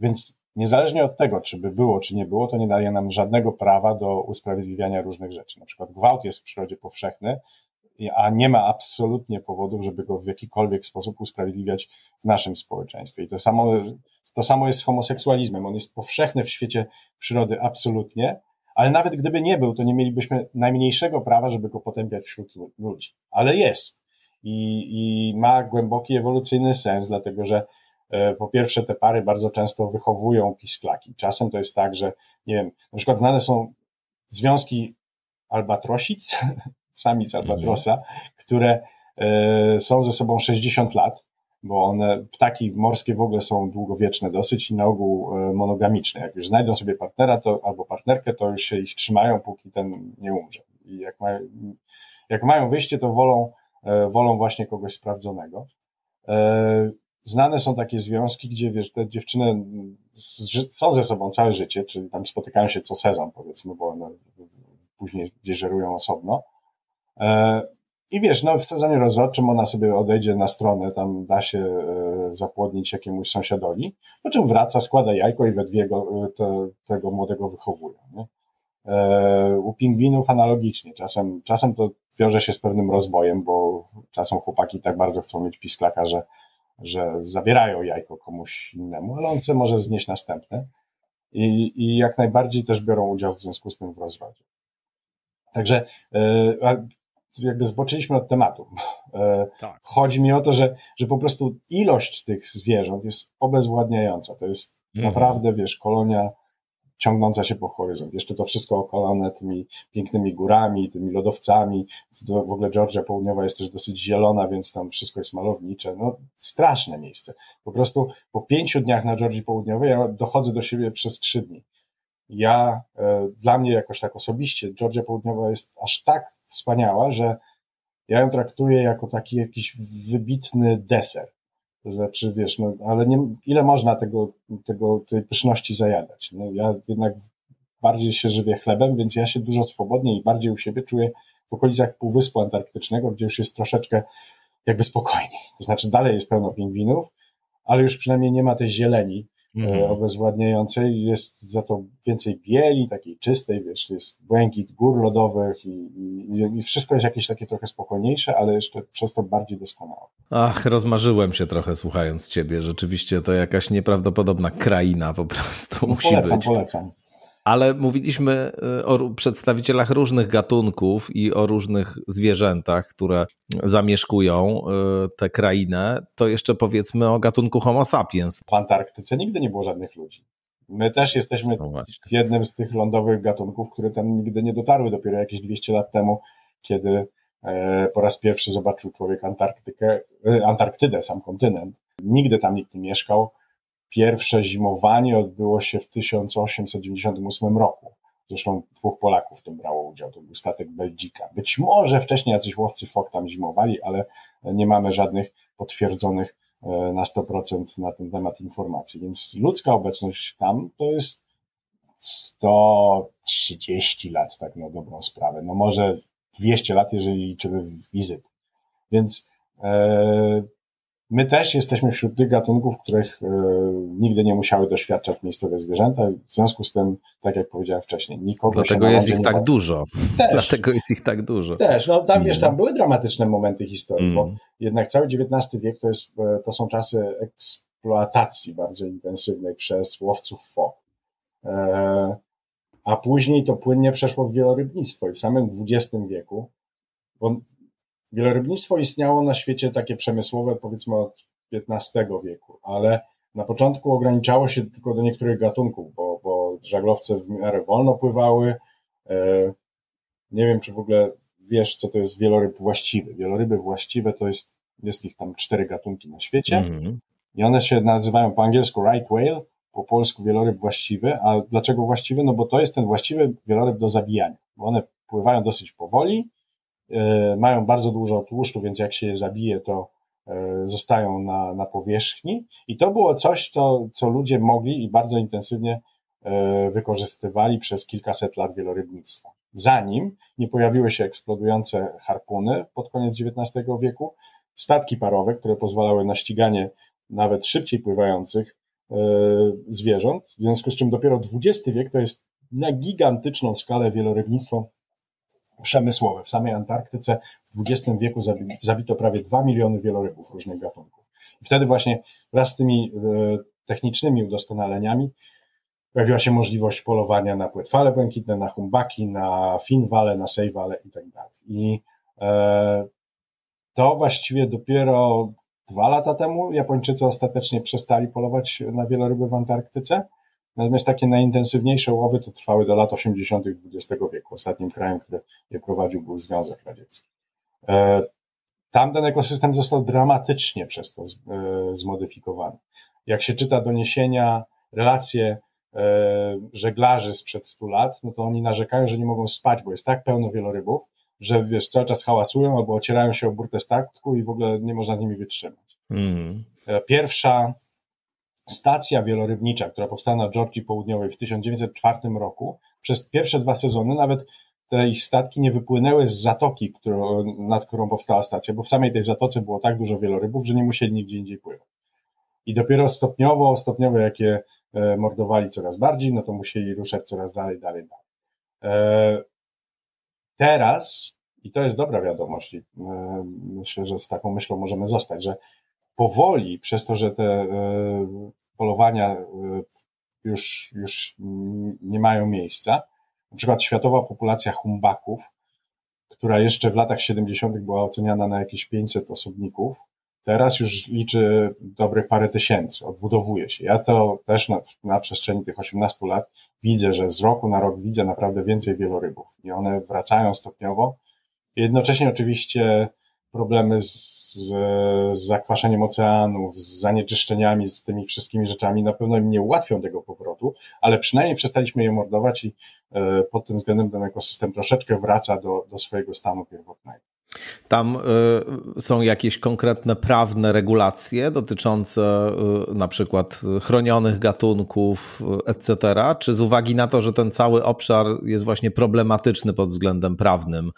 Speaker 2: Więc niezależnie od tego, czy by było, czy nie było, to nie daje nam żadnego prawa do usprawiedliwiania różnych rzeczy. Na przykład gwałt jest w przyrodzie powszechny, a nie ma absolutnie powodów, żeby go w jakikolwiek sposób usprawiedliwiać w naszym społeczeństwie. I to samo, to samo jest z homoseksualizmem. On jest powszechny w świecie przyrody absolutnie, ale nawet gdyby nie był, to nie mielibyśmy najmniejszego prawa, żeby go potępiać wśród ludzi. Ale jest. I, i ma głęboki ewolucyjny sens, dlatego że e, po pierwsze te pary bardzo często wychowują pisklaki. Czasem to jest tak, że nie wiem, na przykład znane są związki albatrosic, samic albatrosa, które e, są ze sobą 60 lat, bo one, ptaki morskie w ogóle są długowieczne dosyć i na ogół e, monogamiczne. Jak już znajdą sobie partnera to, albo partnerkę, to już się ich trzymają, póki ten nie umrze. I jak, ma, jak mają wyjście, to wolą, wolą właśnie kogoś sprawdzonego. Znane są takie związki, gdzie wiesz, te dziewczyny są ze sobą całe życie, czyli tam spotykają się co sezon, powiedzmy, bo one później gdzieś żerują osobno. E, I wiesz, no w sezonie rozrodczym ona sobie odejdzie na stronę, tam da się e, zapłodnić jakiemuś sąsiadowi, po czym wraca, składa jajko i we dwie go, e, te, tego młodego wychowuje. Nie? U pingwinów analogicznie. Czasem, czasem to wiąże się z pewnym rozbojem, bo czasem chłopaki tak bardzo chcą mieć pisklaka, że, że zabierają jajko komuś innemu, ale on se może znieść następne. I, I jak najbardziej też biorą udział w związku z tym w rozrodzie. Także e, jakby zboczyliśmy od tematu. E, tak. Chodzi mi o to, że, że po prostu ilość tych zwierząt jest obezwładniająca. To jest mhm. naprawdę, wiesz, kolonia ciągnąca się po horyzont. Jeszcze to wszystko okolone tymi pięknymi górami, tymi lodowcami. W ogóle Georgia Południowa jest też dosyć zielona, więc tam wszystko jest malownicze. No, straszne miejsce. Po prostu po pięciu dniach na Georgii Południowej ja dochodzę do siebie przez trzy dni ja, e, dla mnie jakoś tak osobiście, Georgia Południowa jest aż tak wspaniała, że ja ją traktuję jako taki jakiś wybitny deser. To znaczy, wiesz, no, ale nie, ile można tego, tego, tej pyszności zajadać? No, ja jednak bardziej się żywię chlebem, więc ja się dużo swobodniej i bardziej u siebie czuję w okolicach Półwyspu Antarktycznego, gdzie już jest troszeczkę jakby spokojniej. To znaczy, dalej jest pełno pingwinów, ale już przynajmniej nie ma tej zieleni, mm. obezwładniającej. Jest za to więcej bieli, takiej czystej, wiesz, jest błękit gór lodowych i, i, i wszystko jest jakieś takie trochę spokojniejsze, ale jeszcze przez to bardziej doskonałe.
Speaker 1: Ach, rozmarzyłem się trochę słuchając ciebie. Rzeczywiście to jakaś nieprawdopodobna kraina po prostu no, musi
Speaker 2: polecam,
Speaker 1: być.
Speaker 2: Polecam, polecam.
Speaker 1: Ale mówiliśmy y, o przedstawicielach różnych gatunków i o różnych zwierzętach, które zamieszkują y, tę krainę. To jeszcze powiedzmy o gatunku Homo sapiens.
Speaker 2: W Antarktyce nigdy nie było żadnych ludzi. My też jesteśmy no jednym z tych lądowych gatunków, które tam nigdy nie dotarły. Dopiero jakieś 200 lat temu, kiedy e, po raz pierwszy zobaczył człowiek Antarktykę, e, Antarktydę, sam kontynent. Nigdy tam nikt nie mieszkał Pierwsze zimowanie odbyło się w 1898 roku. Zresztą dwóch Polaków w tym brało udział. To był statek Belgika. Być może wcześniej jacyś łowcy fok tam zimowali, ale nie mamy żadnych potwierdzonych e, na 100% na ten temat informacji. Więc ludzka obecność tam to jest 130 lat, tak na dobrą sprawę. No może 200 lat, jeżeli liczymy wizyt. Więc e, My też jesteśmy wśród tych gatunków, których e, nigdy nie musiały doświadczać miejscowe zwierzęta. W związku z tym, tak jak powiedziałem wcześniej, nikogo
Speaker 1: Dlatego jest ich tak dużo. Też, Dlatego jest ich tak dużo.
Speaker 2: Też, no tam wiesz, tam były dramatyczne momenty historii, mm. bo jednak cały XIX wiek to, jest, e, to są czasy eksploatacji bardzo intensywnej przez łowców fok. E, a później to płynnie przeszło w wielorybnictwo i w samym XX wieku, bo Wielorybnictwo istniało na świecie takie przemysłowe powiedzmy od XV wieku, ale na początku ograniczało się tylko do niektórych gatunków, bo, bo żaglowce w miarę wolno pływały. E, nie wiem, czy w ogóle wiesz, co to jest wieloryb właściwy. Wieloryby właściwe to jest, jest ich tam cztery gatunki na świecie mm -hmm. i one się nazywają po angielsku right whale, po polsku wieloryb właściwy. A dlaczego właściwy? No bo to jest ten właściwy wieloryb do zabijania. Bo one pływają dosyć powoli, mają bardzo dużo tłuszczu, więc jak się je zabije, to e, zostają na, na powierzchni. I to było coś, co, co ludzie mogli i bardzo intensywnie e, wykorzystywali przez kilkaset lat wielorybnictwa. Zanim nie pojawiły się eksplodujące harpuny pod koniec XIX wieku, statki parowe, które pozwalały na ściganie nawet szybciej pływających zwierząt, w związku z czym dopiero XX wiek to jest na gigantyczną skalę wielorybnictwo przemysłowe. W samej Antarktyce w XX wieku zabito prawie 2 miliony wielorybów różnych gatunków. I wtedy właśnie wraz z tymi e, technicznymi udoskonaleniami pojawiła się możliwość polowania na płetwale błękitne, na humbaki, na finwale, na sejwale i tak dalej. I e, to właściwie dopiero dwa lata temu Japończycy ostatecznie przestali polować na wieloryby w Antarktyce. Natomiast takie najintensywniejsze łowy to trwały do lat 80. XX wieku. Ostatnim krajem, który je prowadził, był Związek Radziecki. E, tamten ekosystem został dramatycznie przez to e, zmodyfikowany. Jak się czyta doniesienia, relacje e, żeglarzy sprzed 100 lat, no to oni narzekają, że nie mogą spać, bo jest tak pełno wielorybów, że wiesz, cały czas hałasują albo ocierają się o burtę statku i w ogóle nie można z nimi wytrzymać. Mm. Pierwsza stacja wielorybnicza, która powstała na Georgii Południowej w 1904 roku, przez pierwsze dwa sezony nawet te ich statki nie wypłynęły z zatoki, którą, nad którą powstała stacja, bo w samej tej zatoce było tak dużo wielorybów, że nie musieli nigdzie indziej pływać. I dopiero stopniowo, stopniowo jak je e, mordowali coraz bardziej, no to musieli ruszać coraz dalej, dalej, dalej. E, teraz, i to jest dobra wiadomość, i e, myślę, że z taką myślą możemy zostać, że powoli, przez to, że te polowania już, już nie mają miejsca, na przykład światowa populacja humbaków, która jeszcze w latach 70. była oceniana na jakieś 500 osobników, teraz już liczy dobrych parę tysięcy, odbudowuje się. Ja to też na, na przestrzeni tych 18 lat widzę, że z roku na rok widzę naprawdę więcej wielorybów i one wracają stopniowo. Jednocześnie oczywiście problemy z, z zakwaszeniem oceanów, z zanieczyszczeniami, z tymi wszystkimi rzeczami na pewno im nie ułatwią tego powrotu, ale przynajmniej przestaliśmy je mordować i e, pod tym względem ten ekosystem troszeczkę wraca do, do swojego stanu pierwotnego.
Speaker 1: Tam y, są jakieś konkretne prawne regulacje dotyczące y, na przykład chronionych gatunków, etc. Czy z uwagi na to, że ten cały obszar jest właśnie problematyczny pod względem prawnym,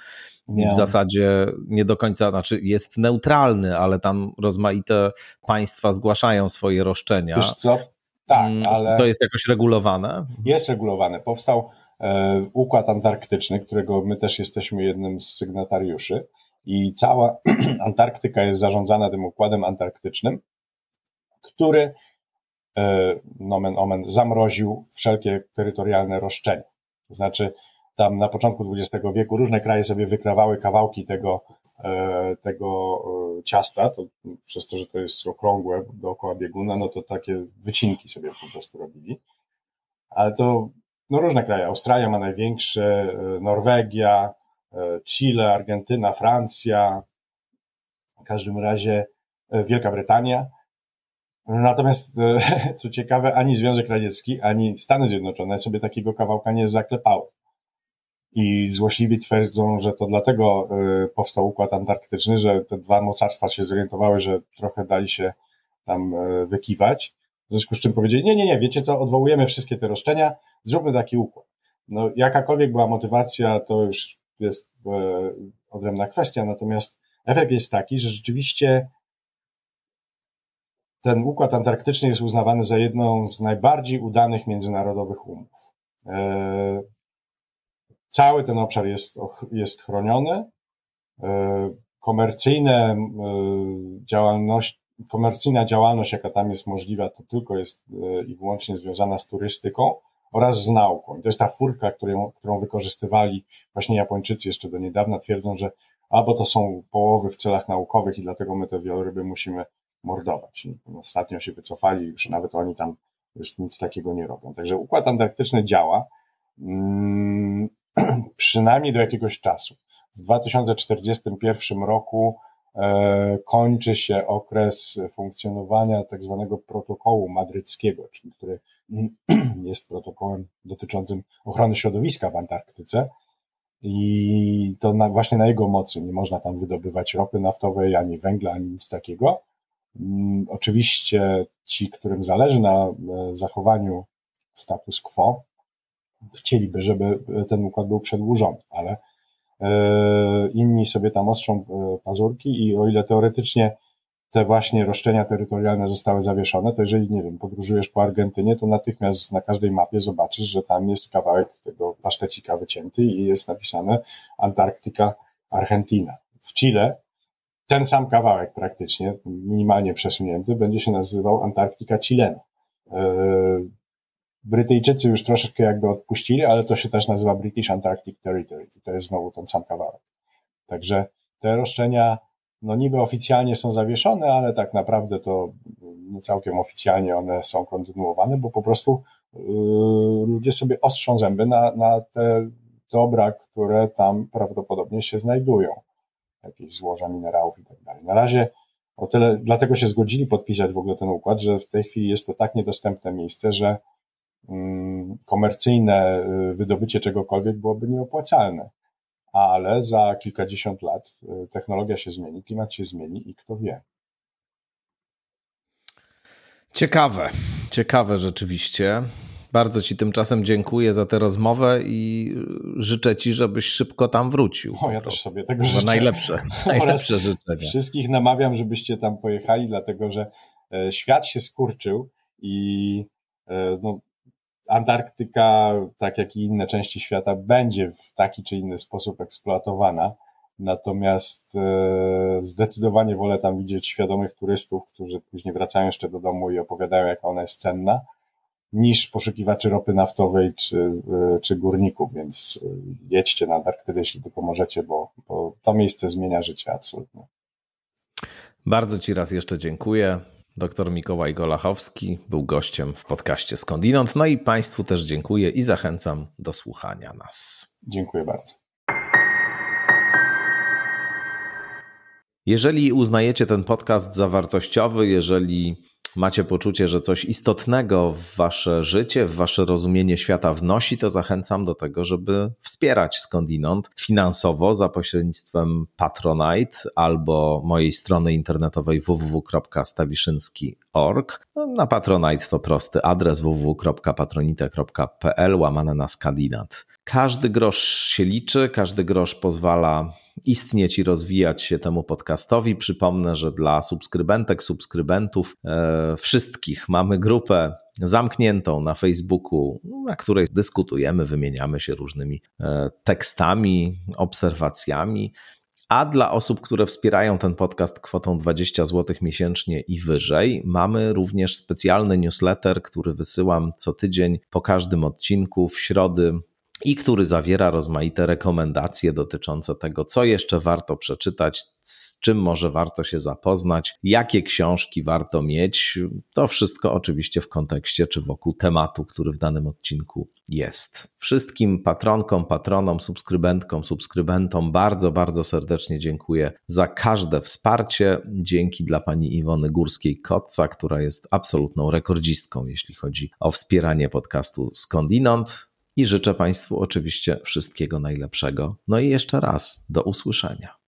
Speaker 1: nie. w zasadzie nie do końca, znaczy jest neutralny, ale tam rozmaite państwa zgłaszają swoje roszczenia.
Speaker 2: Wiesz co? Tak, mm, ale.
Speaker 1: To jest jakoś regulowane?
Speaker 2: Jest regulowane. Powstał e, Układ Antarktyczny, którego my też jesteśmy jednym z sygnatariuszy, i cała Antarktyka jest zarządzana tym Układem Antarktycznym, który e, nomen omen zamroził wszelkie terytorialne roszczenia. To znaczy, tam na początku XX wieku różne kraje sobie wykrawały kawałki tego, e, tego e, ciasta, to przez to, że to jest okrągłe dookoła bieguna, no to takie wycinki sobie po prostu robili. Ale to no różne kraje. Australia ma największe, e, Norwegia, Chile, Argentyna, Francja, w każdym razie Wielka Brytania. Natomiast, co ciekawe, ani Związek Radziecki, ani Stany Zjednoczone sobie takiego kawałka nie zaklepały. I złośliwi twierdzą, że to dlatego y, powstał Układ Antarktyczny, że te dwa mocarstwa się zorientowały, że trochę dali się tam y, wykiwać. W związku z czym powiedzieli, nie, nie, nie, wiecie co, odwołujemy wszystkie te roszczenia, zróbmy taki układ. No, jakakolwiek była motywacja, to już jest y, odrębna kwestia, natomiast efekt jest taki, że rzeczywiście ten układ antarktyczny jest uznawany za jedną z najbardziej udanych międzynarodowych umów. Cały ten obszar jest, jest chroniony. E, komercyjne e, działalność, komercyjna działalność, jaka tam jest możliwa, to tylko jest e, i wyłącznie związana z turystyką oraz z nauką. I to jest ta furtka, którą, którą wykorzystywali właśnie Japończycy jeszcze do niedawna, twierdzą, że albo to są połowy w celach naukowych i dlatego my te wieloryby musimy mordować. Ostatnio się wycofali, już nawet oni tam już nic takiego nie robią. Także układ antarktyczny działa. Przynajmniej do jakiegoś czasu. W 2041 roku e, kończy się okres funkcjonowania tak zwanego protokołu madryckiego, czyli który jest protokołem dotyczącym ochrony środowiska w Antarktyce. I to na, właśnie na jego mocy nie można tam wydobywać ropy naftowej, ani węgla, ani nic takiego. Mm, oczywiście ci, którym zależy na e, zachowaniu status quo, chcieliby, żeby ten układ był przedłużony, ale e, inni sobie tam ostrzą e, pazurki i o ile teoretycznie te właśnie roszczenia terytorialne zostały zawieszone, to jeżeli, nie wiem, podróżujesz po Argentynie, to natychmiast na każdej mapie zobaczysz, że tam jest kawałek tego pasztecika wycięty i jest napisane Antarktyka, Argentina. W Chile ten sam kawałek praktycznie, minimalnie przesunięty, będzie się nazywał Antarktyka Chilena. Brytyjczycy już troszeczkę jakby odpuścili, ale to się też nazywa British Antarctic Territory i to jest znowu ten sam kawałek. Także te roszczenia no niby oficjalnie są zawieszone, ale tak naprawdę to nie całkiem oficjalnie one są kontynuowane, bo po prostu yy, ludzie sobie ostrzą zęby na, na te dobra, które tam prawdopodobnie się znajdują. Jakieś złoża minerałów i tak dalej. Na razie o tyle, dlatego się zgodzili podpisać w ogóle ten układ, że w tej chwili jest to tak niedostępne miejsce, że komercyjne y, wydobycie czegokolwiek byłoby nieopłacalne. Ale za kilkadziesiąt lat y, technologia się zmieni, klimat się zmieni i kto wie.
Speaker 1: Ciekawe, ciekawe rzeczywiście. Bardzo Ci tymczasem dziękuję za tę rozmowę i życzę Ci, żebyś szybko tam wrócił.
Speaker 2: O, ja też sobie tego życzę.
Speaker 1: Najlepsze, najlepsze życzenia.
Speaker 2: Wszystkich namawiam, żebyście tam pojechali, dlatego że e, świat się skurczył i e, no, Antarktyka, tak jak i inne części świata, będzie w taki czy inny sposób eksploatowana. Natomiast e, zdecydowanie wolę tam widzieć świadomych turystów, którzy później wracają jeszcze do domu i opowiadają, jak ona jest cenna, niż poszukiwaczy ropy naftowej czy, e, czy górników, więc e, jedźcie na Antarktydę, jeśli tylko możecie, bo, bo to miejsce zmienia życie absolutnie.
Speaker 1: Bardzo Ci raz jeszcze dziękuję. Doktor Mikołaj Golachowski był gościem w podcaście Skądinąd. No i Państwu też dziękuję i zachęcam do słuchania nas.
Speaker 2: Dziękuję bardzo.
Speaker 1: Jeżeli uznajecie ten podcast za wartościowy, jeżeli macie poczucie, że coś istotnego w wasze życie, w wasze rozumienie świata wnosi, to zachęcam do tego, żeby wspierać skądinąd finansowo za pośrednictwem Patronite albo mojej strony internetowej www.stawiszynski.org. No, na Patronite to prosty adres www.patronite.pl łamane na skandinat. Każdy grosz się liczy, każdy grosz pozwala istnieć i rozwijać się temu podcastowi. Przypomnę, że dla subskrybentek, subskrybentów, e, wszystkich mamy grupę zamkniętą na Facebooku, na której dyskutujemy, wymieniamy się różnymi e, tekstami, obserwacjami. A dla osób, które wspierają ten podcast kwotą 20 zł miesięcznie i wyżej, mamy również specjalny newsletter, który wysyłam co tydzień po każdym odcinku w środy i który zawiera rozmaite rekomendacje dotyczące tego, co jeszcze warto przeczytać, z czym może warto się zapoznać, jakie książki warto mieć. To wszystko oczywiście w kontekście czy wokół tematu, który w danym odcinku jest. Wszystkim patronkom, patronom, subskrybentkom, subskrybentom bardzo, bardzo serdecznie dziękuję za każde wsparcie. Dzięki dla pani Iwony Górskiej-Kotca, która jest absolutną rekordzistką, jeśli chodzi o wspieranie podcastu Skądinąd i życzę Państwu oczywiście wszystkiego najlepszego. No i jeszcze raz do usłyszenia.